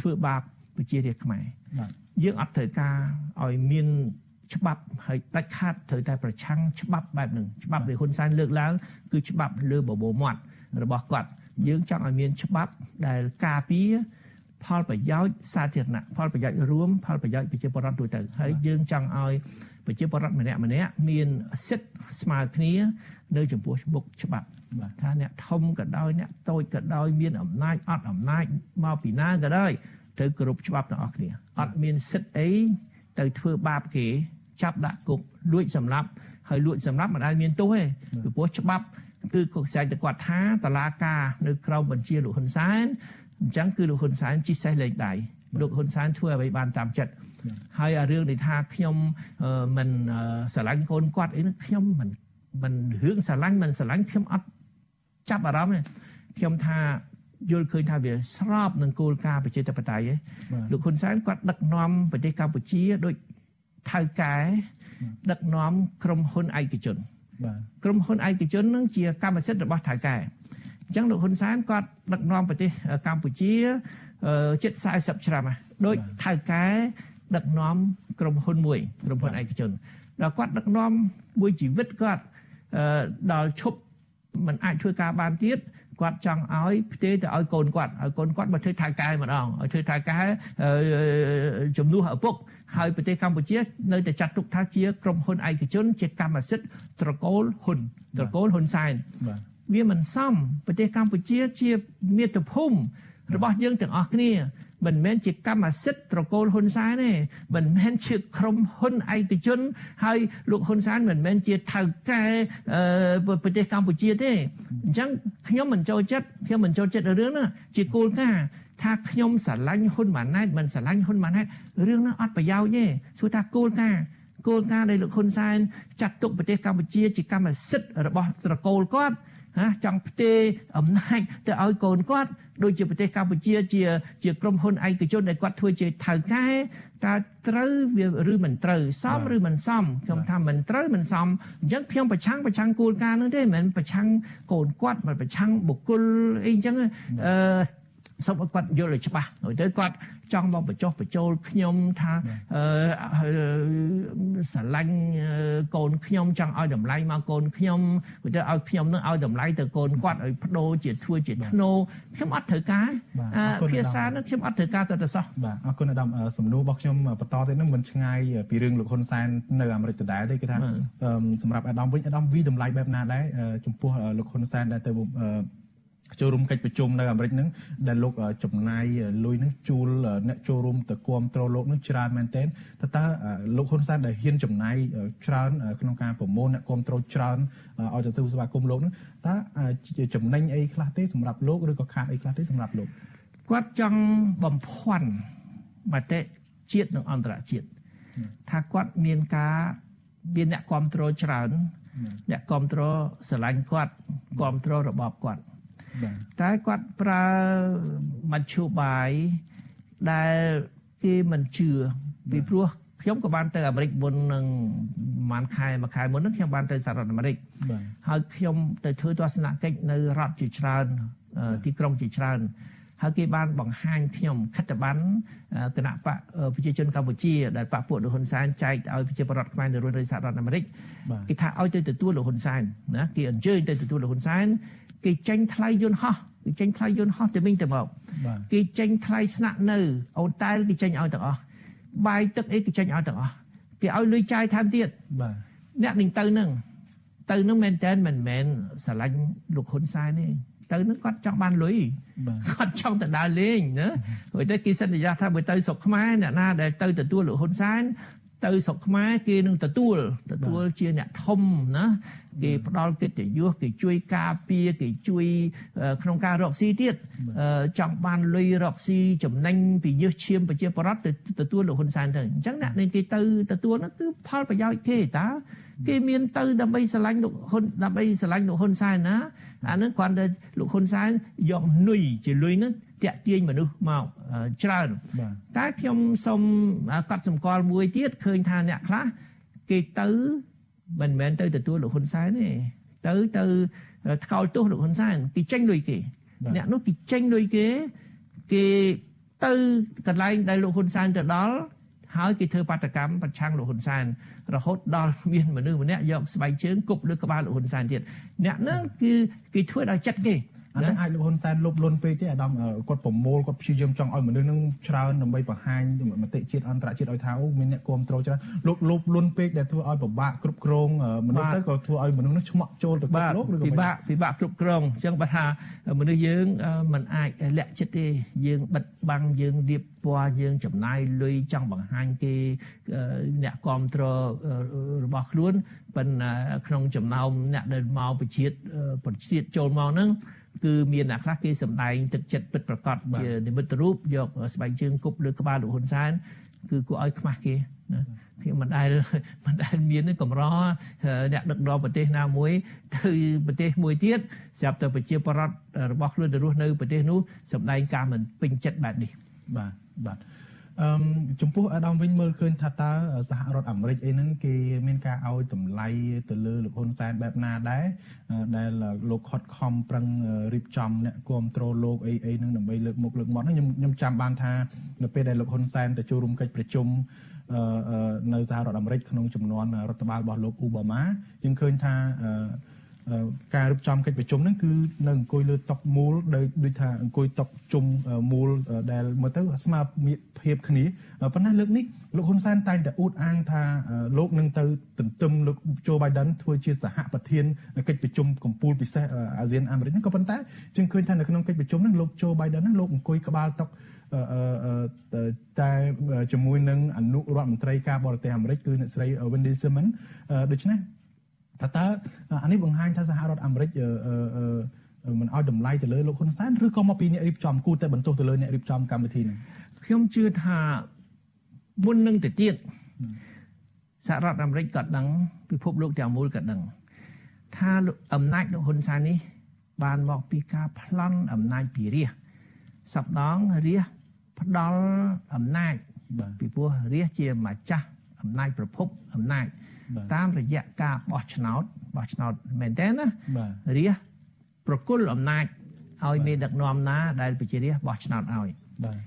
ធ្វើបាបប្រជារាស្ត្រខ្មែរបាទ យើងអត់ត្រូវការឲ្យមានច្បាប់ហើយដាច់ខាតត្រូវតែប្រឆាំងច្បាប់បែបហ្នឹងច្បាប់ដែលហ៊ុនសែនលើកឡើងគឺច្បាប់លើបបោមាត់របស់គាត់យើងចង់ឲ្យមានច្បាប់ដែលការពារផលប្រយោជន៍សាធារណៈផលប្រយោជន៍រួមផលប្រយោជន៍ប្រជាពលរដ្ឋទូទៅហើយយើងចង់ឲ្យប្រជាពលរដ្ឋម្នាក់ម្នាក់មានសិទ្ធិស្មើគ្នា នៅចំពោះមុខច្បាប់ថាអ្នកធំក៏ដោយអ្នកតូចក៏ដោយមានអំណាចអត់អំណាចមកពីណាក៏ដោយ ត្រូវគោរពច្បាប់ទាំងអស់គ្នាអត់មានសិទ្ធិអីទៅធ្វើបាបគេចាប់ដាក់គុកលួចសម្លាប់ហើយលួចសម្លាប់មិនដែលមានទោសទេពីព្រោះច្បាប់គឺគាត់ស្ែកទៅគាត់ថាតឡាការនៅក្រៅបញ្ជាលោកហ៊ុនសែនអញ្ចឹងគឺលោកហ៊ុនសែនជីសេះលេខដៃលោកហ៊ុនសែនធ្វើអ្វីបានតាមចិត្តហើយអារឿងដែលថាខ្ញុំមិនស្រឡាញ់កូនគាត់អីនោះខ្ញុំមិនមិនរឿងស្រឡាញ់មិនស្រឡាញ់ខ្ញុំអត់ចាប់អារម្មណ៍ទេខ្ញុំថា យល់ឃើញថាវាស្របនឹងគោលការណ៍ប្រជាធិបតេយ្យលោកហ៊ុនសែនគាត់ដឹកនាំប្រទេសកម្ពុជាដោយថៅកែដឹកនាំក្រុមហ៊ុនឯកជនក្រុមហ៊ុនឯកជននឹងជាកម្មសិទ្ធិរបស់ថៅកែអញ្ចឹងលោកហ៊ុនសែនគាត់ដឹកនាំប្រទេសកម្ពុជាជិត40ឆ្នាំហើយដោយថៅកែដឹកនាំក្រុមហ៊ុនមួយក្រុមហ៊ុនឯកជនដល់គាត់ដឹកនាំមួយជីវិតគាត់ដល់ឈប់មិនអាចធ្វើការបានទៀត គាត់ចង់ឲ្យផ្ទេរទៅឲ្យកូនគាត់ឲ្យកូនគាត់មកធ្វើថៅកែម្ដងឲ្យធ្វើថៅកែជំនួសឪពុកហើយប្រទេសកម្ពុជា នៅតែចាត់ទុកថាជាក្រុមហ៊ុនឯកជន ជាកម្មសិទ្ធិត្រកូលហ៊ុនត្រកូលហ៊ុនសែនវាមិនសមប្រទេសកម្ពុជាជាមាតុភូមិរបស់យើងទាំងអស់គ្នា មិនមែនជាកម្មសិទ្ធិត្រកូលហ៊ុនសែនទេមិនមែនជាក្រុមហ៊ុនឯកជន ហើយលោកហ៊ុនសែនមិនមែនជាថៅកែប្រទេសកម្ពុជាទេអញ្ចឹងខ្ញុំមិនចូលចិត្តខ្ញុំមិនចូលចិត្តរឿងហ្នឹងជាគោលការណ៍ថាខ្ញុំស្រឡាញ់ហ៊ុនម៉ាណែតមិនស្រឡាញ់ហ៊ុនម៉ាណែតរឿងនោះអត់ប្រយោជន៍ទេសួរថាគោលការណ៍គោលការណ៍ដែលលោកហ៊ុនសែនចាត់ទុកប្រទេសកម្ពុជាជាកម្មសិទ្ធិរបស់ត្រកូលគាត់ ណាចង់ផ្ទេរអំណាចទៅឲ្យកូនគាត់ដូចជាប្រទេសកម្ពុជាជាជាក្រុមហ៊ុនឯកជនដែលគាត់ធ្វើជាថៅកែតើត្រូវវាឬមិនត្រូវសមឬមិនសមខ្ញុំថាមិនត្រូវមិនសមអញ្ចឹងខ្ញុំប្រឆាំងប្រឆាំងគោលការណ៍នោះទេមិនមែនប្រឆាំងកូនគាត់មិនប្រឆាំងបុគ្គលអីអញ្ចឹងអឺ សូមឲ្យគាត់យល់ឲ្យច្បាស់ហើយទៅគាត់ចង់មកបញ្ចុះបញ្ចូលខ្ញុំថាអឺស្រឡាញ់កូនខ្ញុំចង់ឲ្យតម្លៃមកកូនខ្ញុំទៅឲ្យខ្ញុំនឹងឲ្យតម្លៃទៅកូនគាត់ឲ្យបដូរជាធ្វើជាធ្នូខ្ញុំអត់ត្រូវការភាសានឹងខ្ញុំអត់ត្រូវការទៅទៅសោះបាទអរគុណអាដាមសំណួររបស់ខ្ញុំបន្តទៀតនឹងមិនឆ្ងាយពីរឿងលោកហ៊ុនសែននៅអាមេរិកដដែលទេគឺថាសម្រាប់អាដាមវិញអាដាមវិតម្លៃបែបណាដែរចំពោះលោកហ៊ុនសែនដែលទៅ ចូលរួមកិច្ចប្រជុំនៅអាមេរិកហ្នឹងដែលលោកចំណាយលុយហ្នឹងជួលអ្នកចូលរួមទៅគ្រប់គ្រងលោកហ្នឹងច្រើនមែនទែនតើតើលោកហ៊ុនសែនដែលហ៊ានចំណាយច្រើនក្នុងការប្រមូលអ្នកគ្រប់គ្រងច្រើនឲ្យទៅទូស្វាគមន៍លោកហ្នឹងតើចំណេញអីខ្លះទេសម្រាប់លោកឬក៏ខាតអីខ្លះទេសម្រាប់លោកគាត់ចង់បំភាន់មតិជាតិនិងអន្តរជាតិថាគាត់មានការមានអ្នកគ្រប់គ្រងច្រើនអ្នកគ្រប់គ្រងស្រឡាញ់គាត់គ្រប់គ្រងរបបគាត់ តែគាត់ប្រើមធ្យោបាយដែលគេមិនជឿពីព្រោះខ្ញុំក៏បានទៅអាមេរិកមុននឹងប្រហែលខែមួយខែមុនហ្នឹងខ្ញុំបានទៅសហរដ្ឋអាមេរិកហើយខ្ញុំទៅធ្វើទស្សនកិច្ចនៅរដ្ឋជាច្រើនទីក្រុងជាច្រើនហើយគេបានបង្ហាញខ្ញុំខិត្តប័ណ្ណគណៈបកប្រជាជនកម្ពុជាដែលបកពួកលោកហ៊ុនសែនចែកឲ្យប្រជាពលរដ្ឋខ្មែរនៅរស់នៅសហរដ្ឋអាមេរិកគេថាឲ្យទៅទទួលលោកហ៊ុនសែនណាគេអញ្ជើញទៅទទួលលោកហ៊ុនសែន គេចេញថ្លៃយន្តហោះគេចេញថ្លៃយន្តហោះទៅវិញទៅមកគេចេញថ្លៃស្នាក់នៅអូតែលគេចេញឲ្យទាំងអស់បាយទឹកអីគេចេញឲ្យទាំងអស់គេឲ្យលុយចាយថែមទៀតបាទអ្នកនឹងទៅនឹងទៅនឹងមែនតើមិនមែនស្រឡាញ់លោកហ៊ុនសែនទេទៅនឹងគាត់ចង់បានលុយគាត់ចង់ទៅដើរលេងណាព្រោះតែគេសន្យាថាបើទៅស្រុកខ្មែរអ្នកណាដែលទៅទទួលលោកហ៊ុនសែន ទៅស្រុកខ្មែរគេនឹងទទួលទទួលជាអ្នកធំណាគេផ្ដល់កិត្តិយសគេជួយការពារគេជួយក្នុងការរកស៊ីទៀតចង់បានលុយរកស៊ីចំណេញពីយសឈាមប្រជាប្រដ្ឋទៅទទួលលោកហ៊ុនសែនទៅអញ្ចឹងអ្នកនេះគេទៅទទួលនោះគឺផលប្រយោជន៍គេតាគេមានទៅដើម្បីស្រឡាញ់លោកហ៊ុនដើម្បីស្រឡាញ់លោកហ៊ុនសែនណា អានឹងគ្រាន់តែលោកហ៊ុនសែនយកនុយជាលុយនោះតាក់ទាញមនុស្សមកច្រើនតែខ្ញុំសូមកត់សម្គាល់មួយទៀតឃើញថាអ្នកខ្លះគេទៅមិនមែនទៅទទួលលោកហ៊ុនសែនទេទៅទៅថ្កោលទោសលោកហ៊ុនសែនគេចេញលុយគេអ្នកនោះគេចេញលុយគេគេទៅកន្លែងដែលលោកហ៊ុនសែនទៅដល់ ហើយគេធ្វើបាតកម្មប្រឆាំងលោកហ៊ុនសែនរហូតដល់មានមនុស្សម្នាក់យកស្បែកជើងគប់លើក្បាលលោកហ៊ុនសែនទៀតអ្នកហ្នឹងគឺគេធ្វើដោយចិត្តគេ អានេះអាចលោកហ៊ុនសែនលុបលុនពេកទេអាដាមគាត់ប្រមូលគាត់ព្យាយាមចង់ឲ្យមនុស្សនឹងច្រើនដើម្បីបង្ហាញមតិជាតិអន្តរជាតិឲ្យថាអូមានអ្នកគ្រប់គ្រងច្រើនលោកលុបលុនពេកដែលធ្វើឲ្យពិបាកគ្រប់គ្រងមនុស្សទៅក៏ធ្វើឲ្យមនុស្សនឹងឆ្មក់ចូលទៅគ្រប់លោកឬក៏ពិបាកពិបាកគ្រប់គ្រងអញ្ចឹងបើថាមនុស្សយើងមិនអាចលាក់ចិត្តទេយើងបិទបាំងយើងរៀបពណ៌យើងចំណាយលុយចង់បង្ហាញគេអ្នកគ្រប់គ្រងរបស់ខ្លួនប៉ុន្តែក្នុងចំណោមអ្នកដែលមកប្រជាប្រជាចូលមកហ្នឹង គឺមានអ្នកខ្លះគេសម្ដែងទឹកចិត្តពិតប្រកបជានិមិត្តរូបយកស្បែកជើងគប់លើក្បាលលោកហ៊ុនសែនគឺគួរឲ្យខ្មាស់គេណាខ្ញុំមិនដែលមិនដែលមានកម្រអ្នកដឹកនាំប្រទេសណាមួយទៅប្រទេសមួយទៀតស្រាប់តែប្រជាប្រដ្ឋរបស់ខ្លួនទៅរស់នៅប្រទេសនោះសម្ដែងការមិនពេញចិត្តបែបនេះបាទបាទ អឺចំពោះអាដាមវិញមើលឃើញថាតើសហរដ្ឋអាមេរិកអីហ្នឹងគេមានការឲ្យតម្លៃទៅលើលោកហ៊ុនសែនបែបណាដែរដែលលោកខុតខំប្រឹងរៀបចំអ្នកគ្រប់គ្រងលោកអីអីហ្នឹងដើម្បីលើកមុខលើកមាត់ហ្នឹងខ្ញុំខ្ញុំចាំបានថានៅពេលដែលលោកហ៊ុនសែនទៅចូលរួមកិច្ចប្រជុំនៅសហរដ្ឋអាមេរិកក្នុងចំនួនរដ្ឋបាលរបស់លោកអ៊ូបាម៉ាយើងឃើញថា ការរៀបចំកិច្ចប្រជុំហ្នឹងគឺនៅអង្គុយលើតុមូលដោយដូចថាអង្គុយតុជុំមូលដែលមើលទៅស្មើភាពគ្នាប៉ុន្តែលើកនេះលោកហ៊ុនសែនតែងតែអួតអាងថាលោកនឹងទៅទន្ទឹមលោកជូបៃដិនធ្វើជាសហប្រធានកិច្ចប្រជុំកម្ពុជាពិសេសអាស៊ានអាមេរិកហ្នឹងក៏ប៉ុន្តែជាងឃើញថានៅក្នុងកិច្ចប្រជុំហ្នឹងលោកជូបៃដិនហ្នឹងលោកអង្គុយក្បាលតុតែជាមួយនឹងអនុរដ្ឋមន្ត្រីការបរទេសអាមេរិកគឺអ្នកស្រី Wendy Simmons ដូច្នេះ ថាតើអានេះបង្ហាញថាសហរដ្ឋអាមេរិកមិនឲ្យតម្លៃទៅលើលោកហ៊ុនសែនឬក៏មកពីអ្នករៀបចំគូតែបន្ទោសទៅលើអ្នករៀបចំកម្មវិធីនេះខ្ញុំជឿថាមុននឹងទៅទៀតសហរដ្ឋអាមេរិកក៏ដឹងពិភពលោកទាំងមូលក៏ដឹងថាអំណាចលោកហ៊ុនសែននេះ បានមកពីការប្លន់អំណាចពីរាជសពដងរាជផ្ដល់អំណាចពីព្រោះរាជជាម្ចាស់អំណាចប្រភពអំណាច តាមរយៈការបោះឆ្នោតបោះឆ្នោតមែនតើណារាជប្រគល់អំណាចឲ្យមានដឹកនាំណាដែលប្រជារាស្ត្របោះឆ្នោតឲ្យបាទ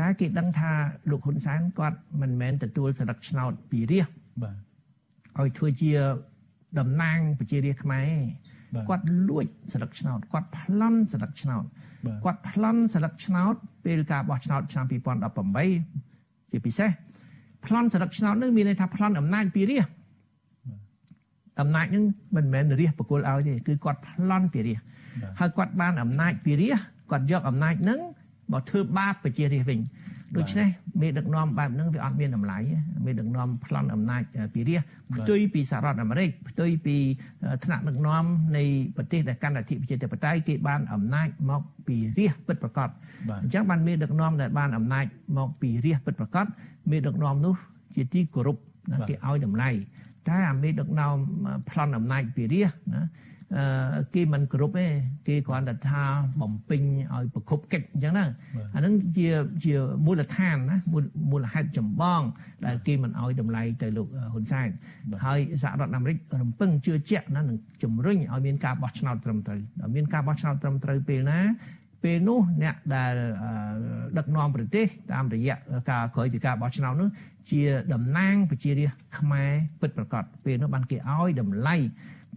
តែគេដឹងថាលោកហ៊ុនសែនគាត់មិនមែនទទួលសិលឹកឆ្នោតពីរាស្ត្របាទឲ្យធ្វើជាតំណាងប្រជារាស្ត្រខ្មែរគាត់លួចសិលឹកឆ្នោតគាត់ប្លន់សិលឹកឆ្នោតគាត់ប្លន់សិលឹកឆ្នោតពេលការបោះឆ្នោតឆ្នាំ2018ជាពិសេសប្លន់សិលឹកឆ្នោតនឹងមានន័យថាប្លន់អំណាចពីរាស្ត្រ អំណាចនឹងមិនមែនរាស្ត្របកគលឲ្យទេគឺគាត់ប្លន់ពីរាស្ត្រហើយគាត់បានអំណាចពីរាស្ត្រគាត់យកអំណាចនឹងមកធ្វើបាបប្រជារាស្ត្រវិញដូច្នេះមេដឹកនាំបែបហ្នឹងវាអត់មានតម្លៃមេដឹកនាំប្លន់អំណាចពីរាជផ្ទុយពីសហរដ្ឋអាមេរិកផ្ទុយពីថ្នាក់ដឹកនាំនៃប្រទេសដែលកាន់អធិបតេយ្យបតេយ្យគេបានអំណាចមកពីរាជពិតប្រាកដអញ្ចឹងបានមេដឹកនាំដែលបានអំណាចមកពីរាជពិតប្រាកដមេដឹកនាំនោះជាទីគោរពគេឲ្យតម្លៃ តែអាមេដឹកនាំប្លន់អំណាចពីរាជណាគេមិនគ្រប់ទេគេគ្រាន់តែថាបំពេញឲ្យប្រគប់កិច្ចអញ្ចឹងណាអានឹងជាជាមូលដ្ឋានណាមូលហេតុចម្បងដែលគេមិនឲ្យតម្លៃទៅលោកហ៊ុនសែនហើយសហរដ្ឋអាមេរិករំពឹងជឿជាក់ណានឹងជំរុញឲ្យមានការបោះឆ្នោតត្រឹមត្រូវដល់មានការបោះឆ្នោតត្រឹមត្រូវពេលណា ពេលនោះអ្នកដែលដឹកនាំប្រទេសតាមរយៈការក្រោយពីការបោះឆ្នោតនោះជាតំណាងប្រជារាស្ត្រខ្មែរពិតប្រាកដពេលនោះបានគេឲ្យតម្លៃ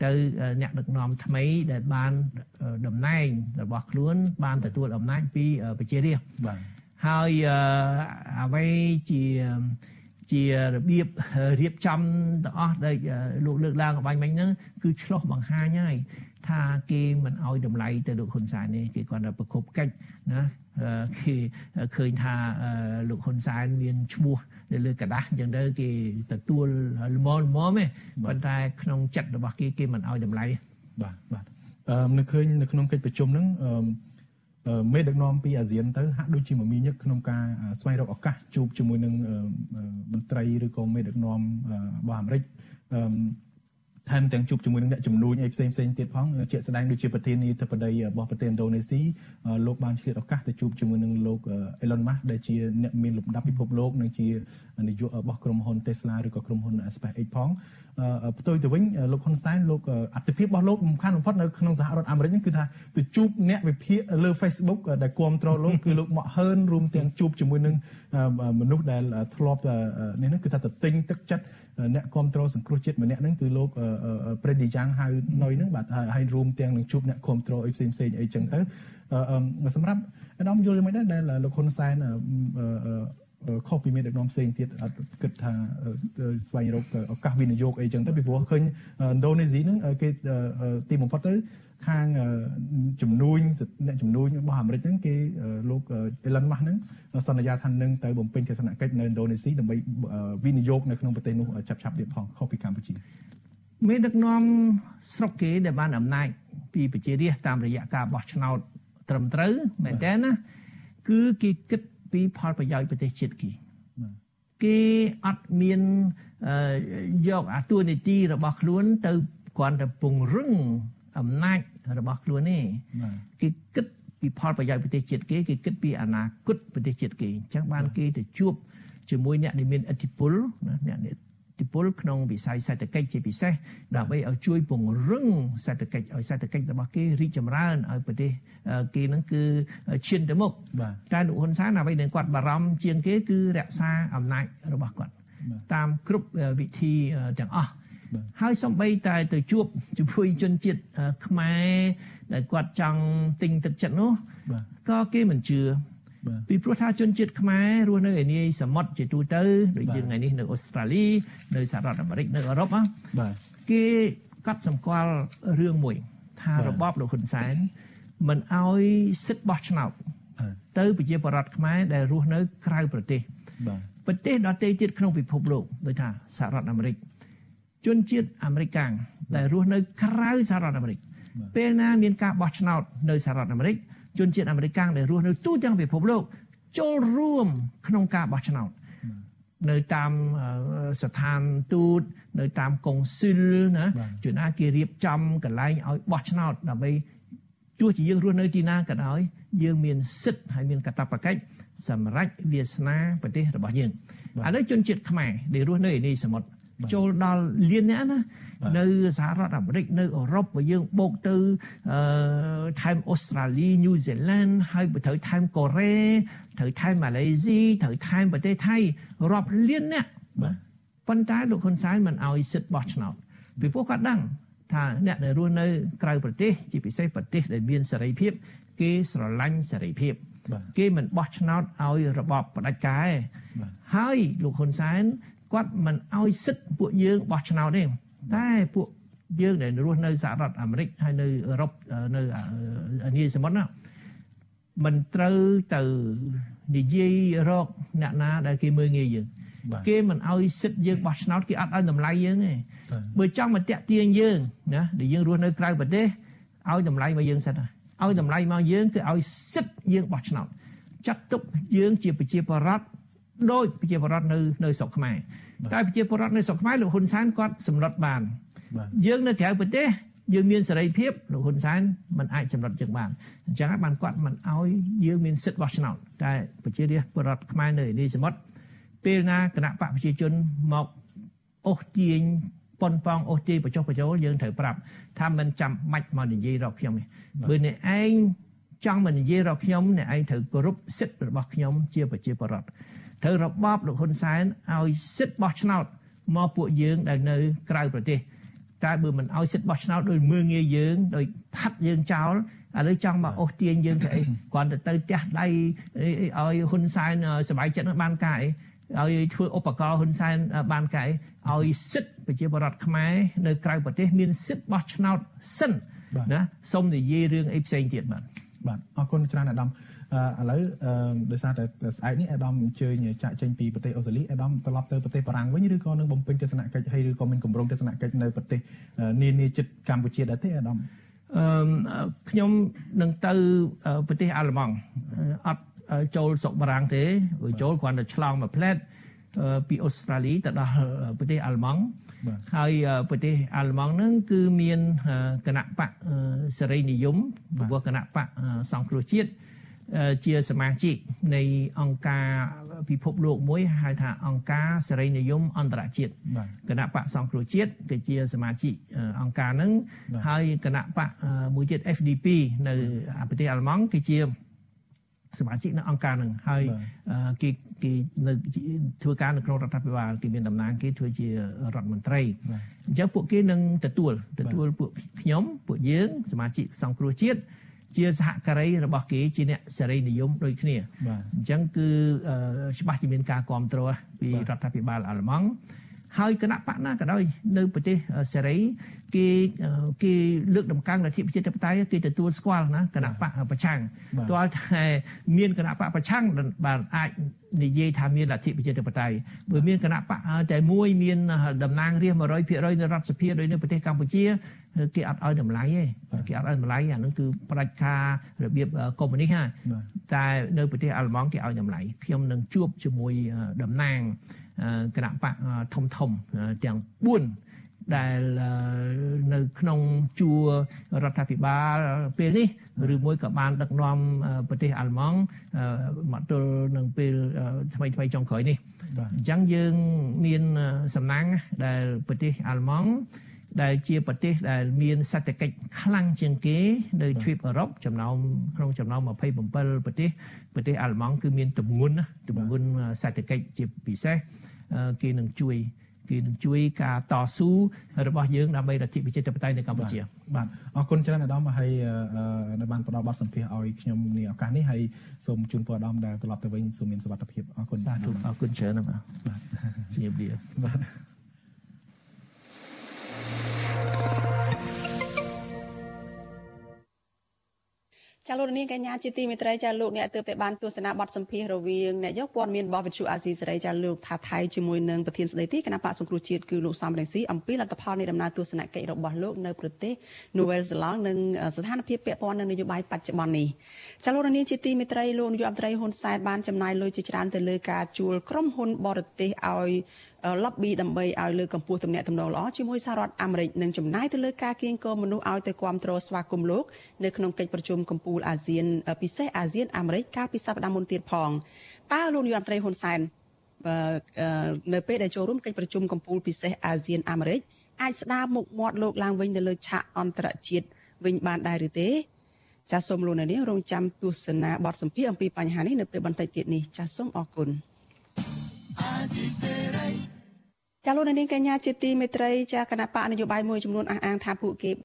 ទៅអ្នកដឹកនាំថ្មីដែលបានតំណែងរបស់ខ្លួន បានទទួលអំណាចពីប្រជារាស្ត្របាទហើយអ្វីជាជារបៀបរៀបចំទាំងអស់ដែលលោកលើកឡើងបាញ់មិញហ្នឹងគឺឆ្លោះបង្ហាញហើយ ថាគេមិនអោយតម្លៃទៅលោកហ៊ុនសែននេះគេគាត់តែប្រគប់កិច្ចណាគេឃើញថាលោកហ៊ុនសែនមានឈ្មោះនៅលើกระดาษអញ្ចឹងទៅគេទទួលល្មមល្មមទេប៉ុន្តែក្នុងចិត្តរបស់គេគេមិនអោយតម្លៃបាទបាទអឺនៅឃើញនៅក្នុងកិច្ចប្រជុំហ្នឹងអឺមេដឹកនាំពីអាស៊ានទៅហាក់ដូចជាមមាញឹកក្នុងការស្វែងរកឱកាសជួបជាមួយនឹងមន្ត្រីឬក៏មេដឹកនាំរបស់អាមេរិកអឺ ថែមទាំងជួបជាមួយនឹងអ្នកជំនួយអីផ្សេងផ្សេងទៀតផងជាក់ស្ដែងដូចជាប្រធានាធិបតីរបស់ប្រទេសឥណ្ឌូនេស៊ីលោកបានឆ្លៀតឱកាសទៅជួបជាមួយនឹងលោក Elon Musk ដែលជាអ្នកមានលំដាប់ពិភពលោកនិងជានាយករបស់ក្រុមហ៊ុន Tesla ឬក៏ក្រុមហ៊ុន SpaceX ផង ផ្ទុយទៅវិញលោកហ៊ុនសែនលោកអត្ថិភាពរបស់លោកសំខាន់បំផុតនៅក្នុងសហរដ្ឋអាមេរិកនេះគឺថាទៅជួបអ្នកវិភាគលើ Facebook ដែលគ្រប់គ្រងលោកគឺលោកម៉ាក់ហឺនរួមទាំងជួបជាមួយនឹងមនុស្សដែលធ្លាប់នេះហ្នឹងគឺថាទៅទិញទឹកចិត្តអ្នកគ្រប់គ្រងសង្គ្រោះជាតិម្នាក់ហ្នឹងគឺលោកប្រេឌីយ៉ាងហៅណុយហ្នឹងបាទហើយរួមទាំងនឹងជួបអ្នកគ្រប់គ្រងអីផ្សេងផ្សេងអីចឹងទៅសម្រាប់អាដាមយល់យ៉ាងម៉េចដែរដែលលោកហ៊ុនសែន ខុសពីមានដឹកនាំផ្សេងទៀតអត់គិតថាស្វែងរកឱកាសវិនិយោគអីចឹងទៅពីព្រោះឃើញឥណ្ឌូនេស៊ីហ្នឹងគេទីបំផុតទៅខាងជំនួយអ្នកជំនួយរបស់អាមេរិកហ្នឹងគេលោក Elon Musk ហ្នឹងសន្យាថានឹងទៅបំពេញទស្សនកិច្ចនៅឥណ្ឌូនេស៊ីដើម្បីវិនិយោគនៅក្នុងប្រទេសនោះចាប់ឆាប់ទៀតផងខុសពីកម្ពុជាមានដឹកនាំស្រុកគេដែលបានអំណាចពីប្រជារាស្ត្រតាមរយៈការបោះឆ្នោតត្រឹមត្រូវមែនតើណាគឺគេគិត ពីផលប្រយោជន៍ប្រទេសជាតិគេគេអត់មានយកអាតួនាទីរបស់ខ្លួនទៅគ្រាន់តែពង្រឹងអំណាចរបស់ខ្លួនទេគេគិតពីផលប្រយោជន៍ប្រទេសជាតិគេគេគិតពីអនាគតប្រទេសជាតិគេអញ្ចឹងបានគេទៅជួបជាមួយអ្នកដែលមានឥទ្ធិពលអ្នក ទ្ធិពលក្នុងវិស័យសេដ្ឋកិច្ចជាពិសេសដើម្បីឲ្យជួយពង្រឹងសេដ្ឋកិច្ចឲ្យសេដ្ឋកិច្ចរបស់គេរីកចម្រើនឲ្យប្រទេសគេនឹងគឺឈានទៅមុខតែលោកហ៊ុនសែនអ្វីដែលគាត់បារម្ភជាងគេគឺរក្សាអំណាចរបស់គាត់តាមគ្រប់វិធីទាំងអស់ហើយសំបីតែទៅជួបជាមួយជនជាតិខ្មែរដែលគាត់ចង់ទិញទឹកចិត្តនោះក៏គេមិនជឿ ពីព្រោះថាជនជាតិខ្មែររស់នៅឯនាយសមុទ្រជាទូទៅដូចយើងថ្ងៃនេះនៅអូស្ត្រាលីនៅសហរដ្ឋអាមេរិកនៅអឺរ៉ុបបាទគេកត់សម្គាល់រឿងមួយ ថារបបលោកហ៊ុនសែនមិនអោយសិទ្ធិបោះឆ្នោតទៅប្រជាពលរដ្ឋខ្មែរដែលរស់នៅក្រៅប្រទេសបាទប្រទេសដទៃទៀតក្នុងពិភពលោកដូចថាសហរដ្ឋអាមេរិកជនជាតិអាមេរិកាំងដែលរស់នៅក្រៅសហរដ្ឋអាមេរិកពេលណាមានការបោះឆ្នោតនៅសហរដ្ឋអាមេរិក ជនជាតិអាមេរិកាំងដែលរស់នៅទូទាំងពិភពលោកចូលរួមក្នុងការបោះឆ្នោតនៅតាមស្ថានទូតនៅតាមកុងស៊ុលណាជួនណាគេរៀបចំកន្លែងឲ្យបោះឆ្នោតដើម្បីទោះជាយើងរស់នៅទីណាក៏ដោយយើងមានសិទ្ធិហើយមានកាតព្វកិច្ចសម្រាប់វាសនាប្រទេសរបស់យើងឥឡូវជនជាតិខ្មែរដែលរស់នៅឯនេះសមុទ្រ ចូលដល់លានអ្នកណានៅសហរដ្ឋអាមេរិកនៅអឺរ៉ុបបើយើងបូកទៅអឺថែមអូស្ត្រាលីញូហ្សេឡង់ហើយបើត្រូវថែមកូរ៉េត្រូវថែមម៉ាឡេស៊ីត្រូវថែមប្រទេសថៃរាប់លានអ្នកបាទប៉ុន្តែលោកហ៊ុនសែនមិនអោយសិទ្ធិបោះឆ្នោតពីព្រោះគាត់ដឹងថាអ្នកដែលរស់នៅក្រៅប្រទេសជាពិសេសប្រទេសដែលមានសេរីភាព គេស្រឡាញ់សេរីភាពគេមិនបោះឆ្នោតឲ្យរបបផ្ដាច់ការទេហើយលោកហ៊ុនសែន គាត់មិនអោយសិទ្ធិពួកយើងបោះឆ្នោតទេតែពួកយើងដែលរស់នៅសហរដ្ឋអាមេរិកហើយនៅអឺរ៉ុបនៅអានីសមុទ្រណាមិនត្រូវទៅនិយាយរកអ្នកណាដែលគេមើងងាយយើងគេមិនអោយសិទ្ធិយើងបោះឆ្នោតគេអត់ឲ្យតម្លៃយើងទេបើចង់មកតាក់ទាញយើងណាដែលយើងរស់នៅក្រៅប្រទេសឲ្យតម្លៃមកយើងសិនឲ្យតម្លៃមកយើងគឺឲ្យសិទ្ធិយើងបោះឆ្នោតចាត់ទុកយើងជាប្រជាពលរដ្ឋ ដោយប្រជាពលរដ្ឋនៅនៅស្រុកខ្មែរតែប្រជាពលរដ្ឋនៅស្រុកខ្មែរលោកហ៊ុនសែនគាត់សម្លុតបានយើងនៅក្រៅប្រទេសយើងមានសេរីភាពលោកហ៊ុនសែនមិនអាចសម្លុតយើងបានអញ្ចឹងហើយបានគាត់មិនអោយយើងមានសិទ្ធិបោះឆ្នោតតែប្រជារាស្ត្រពលរដ្ឋខ្មែរនៅនេះសមុទ្រពេលណាគណៈបកប្រជាជនមកអូសទាញប៉ុនប៉ងអូសទាញបញ្ចុះបញ្ចូលយើងត្រូវប្រាប់ថាមិនចាំបាច់មកនិយាយរកខ្ញុំទេបើអ្នកឯងចង់មកនិយាយរកខ្ញុំអ្នកឯងត្រូវគោរពសិទ្ធិរបស់ខ្ញុំជាប្រជាពលរដ្ឋ ត្រូវរបបលោកហ៊ុនសែនឲ្យសិទ្ធិបោះឆ្នោតមកពួកយើងដែលនៅក្រៅប្រទេសតែបើមិនឲ្យសិទ្ធិបោះឆ្នោតដោយមើងងាយយើងដោយផាត់យើងចោលឥឡូវចង់មកអូសទាញយើងទៅអីគ្រាន់តែទៅផ្ទះដៃឲ្យហ៊ុនសែនសบายចិត្តនឹងបានការអីឲ្យធ្វើឧបករណ៍ហ៊ុនសែនបានកែឲ្យសិទ្ធិប្រជាពលរដ្ឋខ្មែរនៅក្រៅប្រទេសមានសិទ្ធិបោះឆ្នោតសិនណាសូមនិយាយរឿងអីផ្សេងទៀតបាទបាទអរគុណច្រើនអាដាម ឥឡូវដោយសារតែស្អែកនេះអាដាមអញ្ជើញចាក់ចេញពីប្រទេសអូស្ត្រាលីអាដាមត្រឡប់ទៅប្រទេសបារាំងវិញឬក៏នឹងបំពេញទស្សនកិច្ចហើយឬក៏មានគម្រោងទស្សនកិច្ចនៅប្រទេសនានាជិតកម្ពុជាដែរទេអាដាមអឺខ្ញុំនឹងទៅប្រទេសអាល្លឺម៉ង់អត់ចូលស្រុកបារាំងទេចូលគ្រាន់តែឆ្លងមួយផ្លែតពីអូស្ត្រាលីទៅដល់ប្រទេសអាល្លឺម៉ង់ហើយប្រទេសអាល្លឺម៉ង់ហ្នឹងគឺមានគណៈបកសេរីនិយមព្រោះគណៈបកសង្គ្រោះជាតិ ជាសមាជិកនៃអង្គការពិភពលោកមួយហៅថាអង្គការសេរីនិយមអន្តរជាតិគណៈបកសង្គ្រោះជាតិគឺជាសមាជិកអង្គការហ្នឹងហើយគណៈបកមួយទៀត FDP នៅប្រទេសអាល្លឺម៉ង់គឺជាសមាជិកនៅអង្គការនឹងហើយគេគេនៅធ្វើការនៅក្នុងរដ្ឋាភិបាលគេមានតំណែងគេធ្វើជារដ្ឋមន្ត្រីអញ្ចឹងពួកគេនឹងទទួលទទួលពួកខ្ញុំពួកយើងសមាជិកសង្គ្រោះជាតិ ជាសហការីរបស់គេជាអ្នកសេរីនិយមដូចគ្នាអញ្ចឹងគឺច្បាស់ជាមានការគ្រប់គ្រងពីរដ្ឋាភិបាលអាល្លឺម៉ង់ហើយគណៈបកណាក៏ដោយនៅប្រទេសសេរីគេគេលើកដំកើងលទ្ធិប្រជាធិបតេយ្យគេទទួលស្គាល់ណាគណៈបកប្រឆាំងទាល់តែមានគណៈបកប្រឆាំងបានអាចនិយាយថាមានលទ្ធិប្រជាធិបតេយ្យបើមានគណៈបកតែមួយមានតំណាងរាស្ត្រ100%នៅរដ្ឋសភាដោយនៅប្រទេសកម្ពុជា គេអត់ឲ្យតម្លៃទេគេអត់ឲ្យតម្លៃអានឹងគឺផ្ដាច់ការរបៀបកុម្មុយនីសហើយតែនៅប្រទេសអាល្លឺម៉ង់គេឲ្យតម្លៃខ្ញុំនឹងជួបជាមួយតំណាងគណៈបកធំធំទាំង4ដែលនៅក្នុងជួររដ្ឋាភិបាលពេលនេះឬមួយក៏បានដឹកនាំប្រទេសអាល្លឺម៉ង់មកទល់នឹងពេលថ្មីថ្មីចុងក្រោយនេះអញ្ចឹងយើងមានសំណាងដែលប្រទេសអាល្លឺម៉ង់ ដែលជាប្រទេសដែលមានសេដ្ឋកិច្ចខ្លាំងជាងគេនៅទ្វីបអឺរ៉ុបចំណោមក្នុងចំណោម27ប្រទេសប្រទេសអាល្លឺម៉ង់គឺមានទម្ងន់ទម្ងន់សេដ្ឋកិច្ចជាពិសេសគេនឹងជួយគេនឹងជួយការតស៊ូរបស់យើងដើម្បីរដ្ឋាភិបាលប្រជាធិបតេយ្យនៅកម្ពុជាបាទអរគុណច្រើនអាដាមហើយនៅបានផ្ដល់បទសម្ភាសឲ្យខ្ញុំនាឱកាសនេះហើយសូមជូនពរអាដាមដែលត្រឡប់ទៅវិញសូមមានសុវត្ថិភាពអរគុណបាទអរគុណច្រើនបាទជំរាបលាបាទ ចាលោកនាងកញ្ញាជាទីមេត្រីចាលោកអ្នកទើបតែបានទស្សនាបទសម្ភាសន៍រវាងអ្នកយកព័ត៌មានរបស់វិទ្យុអាស៊ីសេរីចាលោកថាថៃជាមួយនឹងប្រធានស្ដីទីគណៈបកសង្គ្រោះជាតិគឺលោកសំរងស៊ីអំពីលទ្ធផលនៃដំណើរទស្សនកិច្ចរបស់លោកនៅប្រទេសនូវែលសេឡង់និងស្ថានភាពពាក់ព័ន្ធនឹងនយោបាយបច្ចុប្បន្ននេះចាលោកនាងជាទីមេត្រីលោកនាយករដ្ឋមន្ត្រីហ៊ុនសែនបានចំណាយលុយជាច្រើនទៅលើការជួលក្រុមហ៊ុនបរទេសឲ្យ lobby ដើម្បីឲ្យលើកកម្ពស់ទំនាក់ទំនងល្អជាមួយសហរដ្ឋអាមេរិកនិងចំណាយទៅលើការគៀងគរមនុស្សឲ្យទៅគ្រប់គ្រងស្វាគមន៍លោកនៅក្នុងកិច្ចប្រជុំកំពូលអាស៊ានពិសេសអាស៊ានអាមេរិកកាលពីសប្តាហ៍មុនទៀតផងតើលោកនាយរដ្ឋមន្ត្រីហ៊ុនសែននៅពេលដែលចូលរួមកិច្ចប្រជុំកំពូលពិសេសអាស៊ានអាមេរិកអាចស្ដារមុខមាត់លោកឡើងវិញនៅលើឆាកអន្តរជាតិវិញបានដែរឬទេចាសសូមលោកនាងរងចាំទស្សនាបទសម្ភាសអំពីបញ្ហានេះនៅពេលបន្តិចទៀតនេះចាសសូមអរគុណ ចាលោកនាងកញ្ញាជាទីមេត្រីចាគណៈបកនយោបាយមួយចំនួនអះអាងថាពួកគេ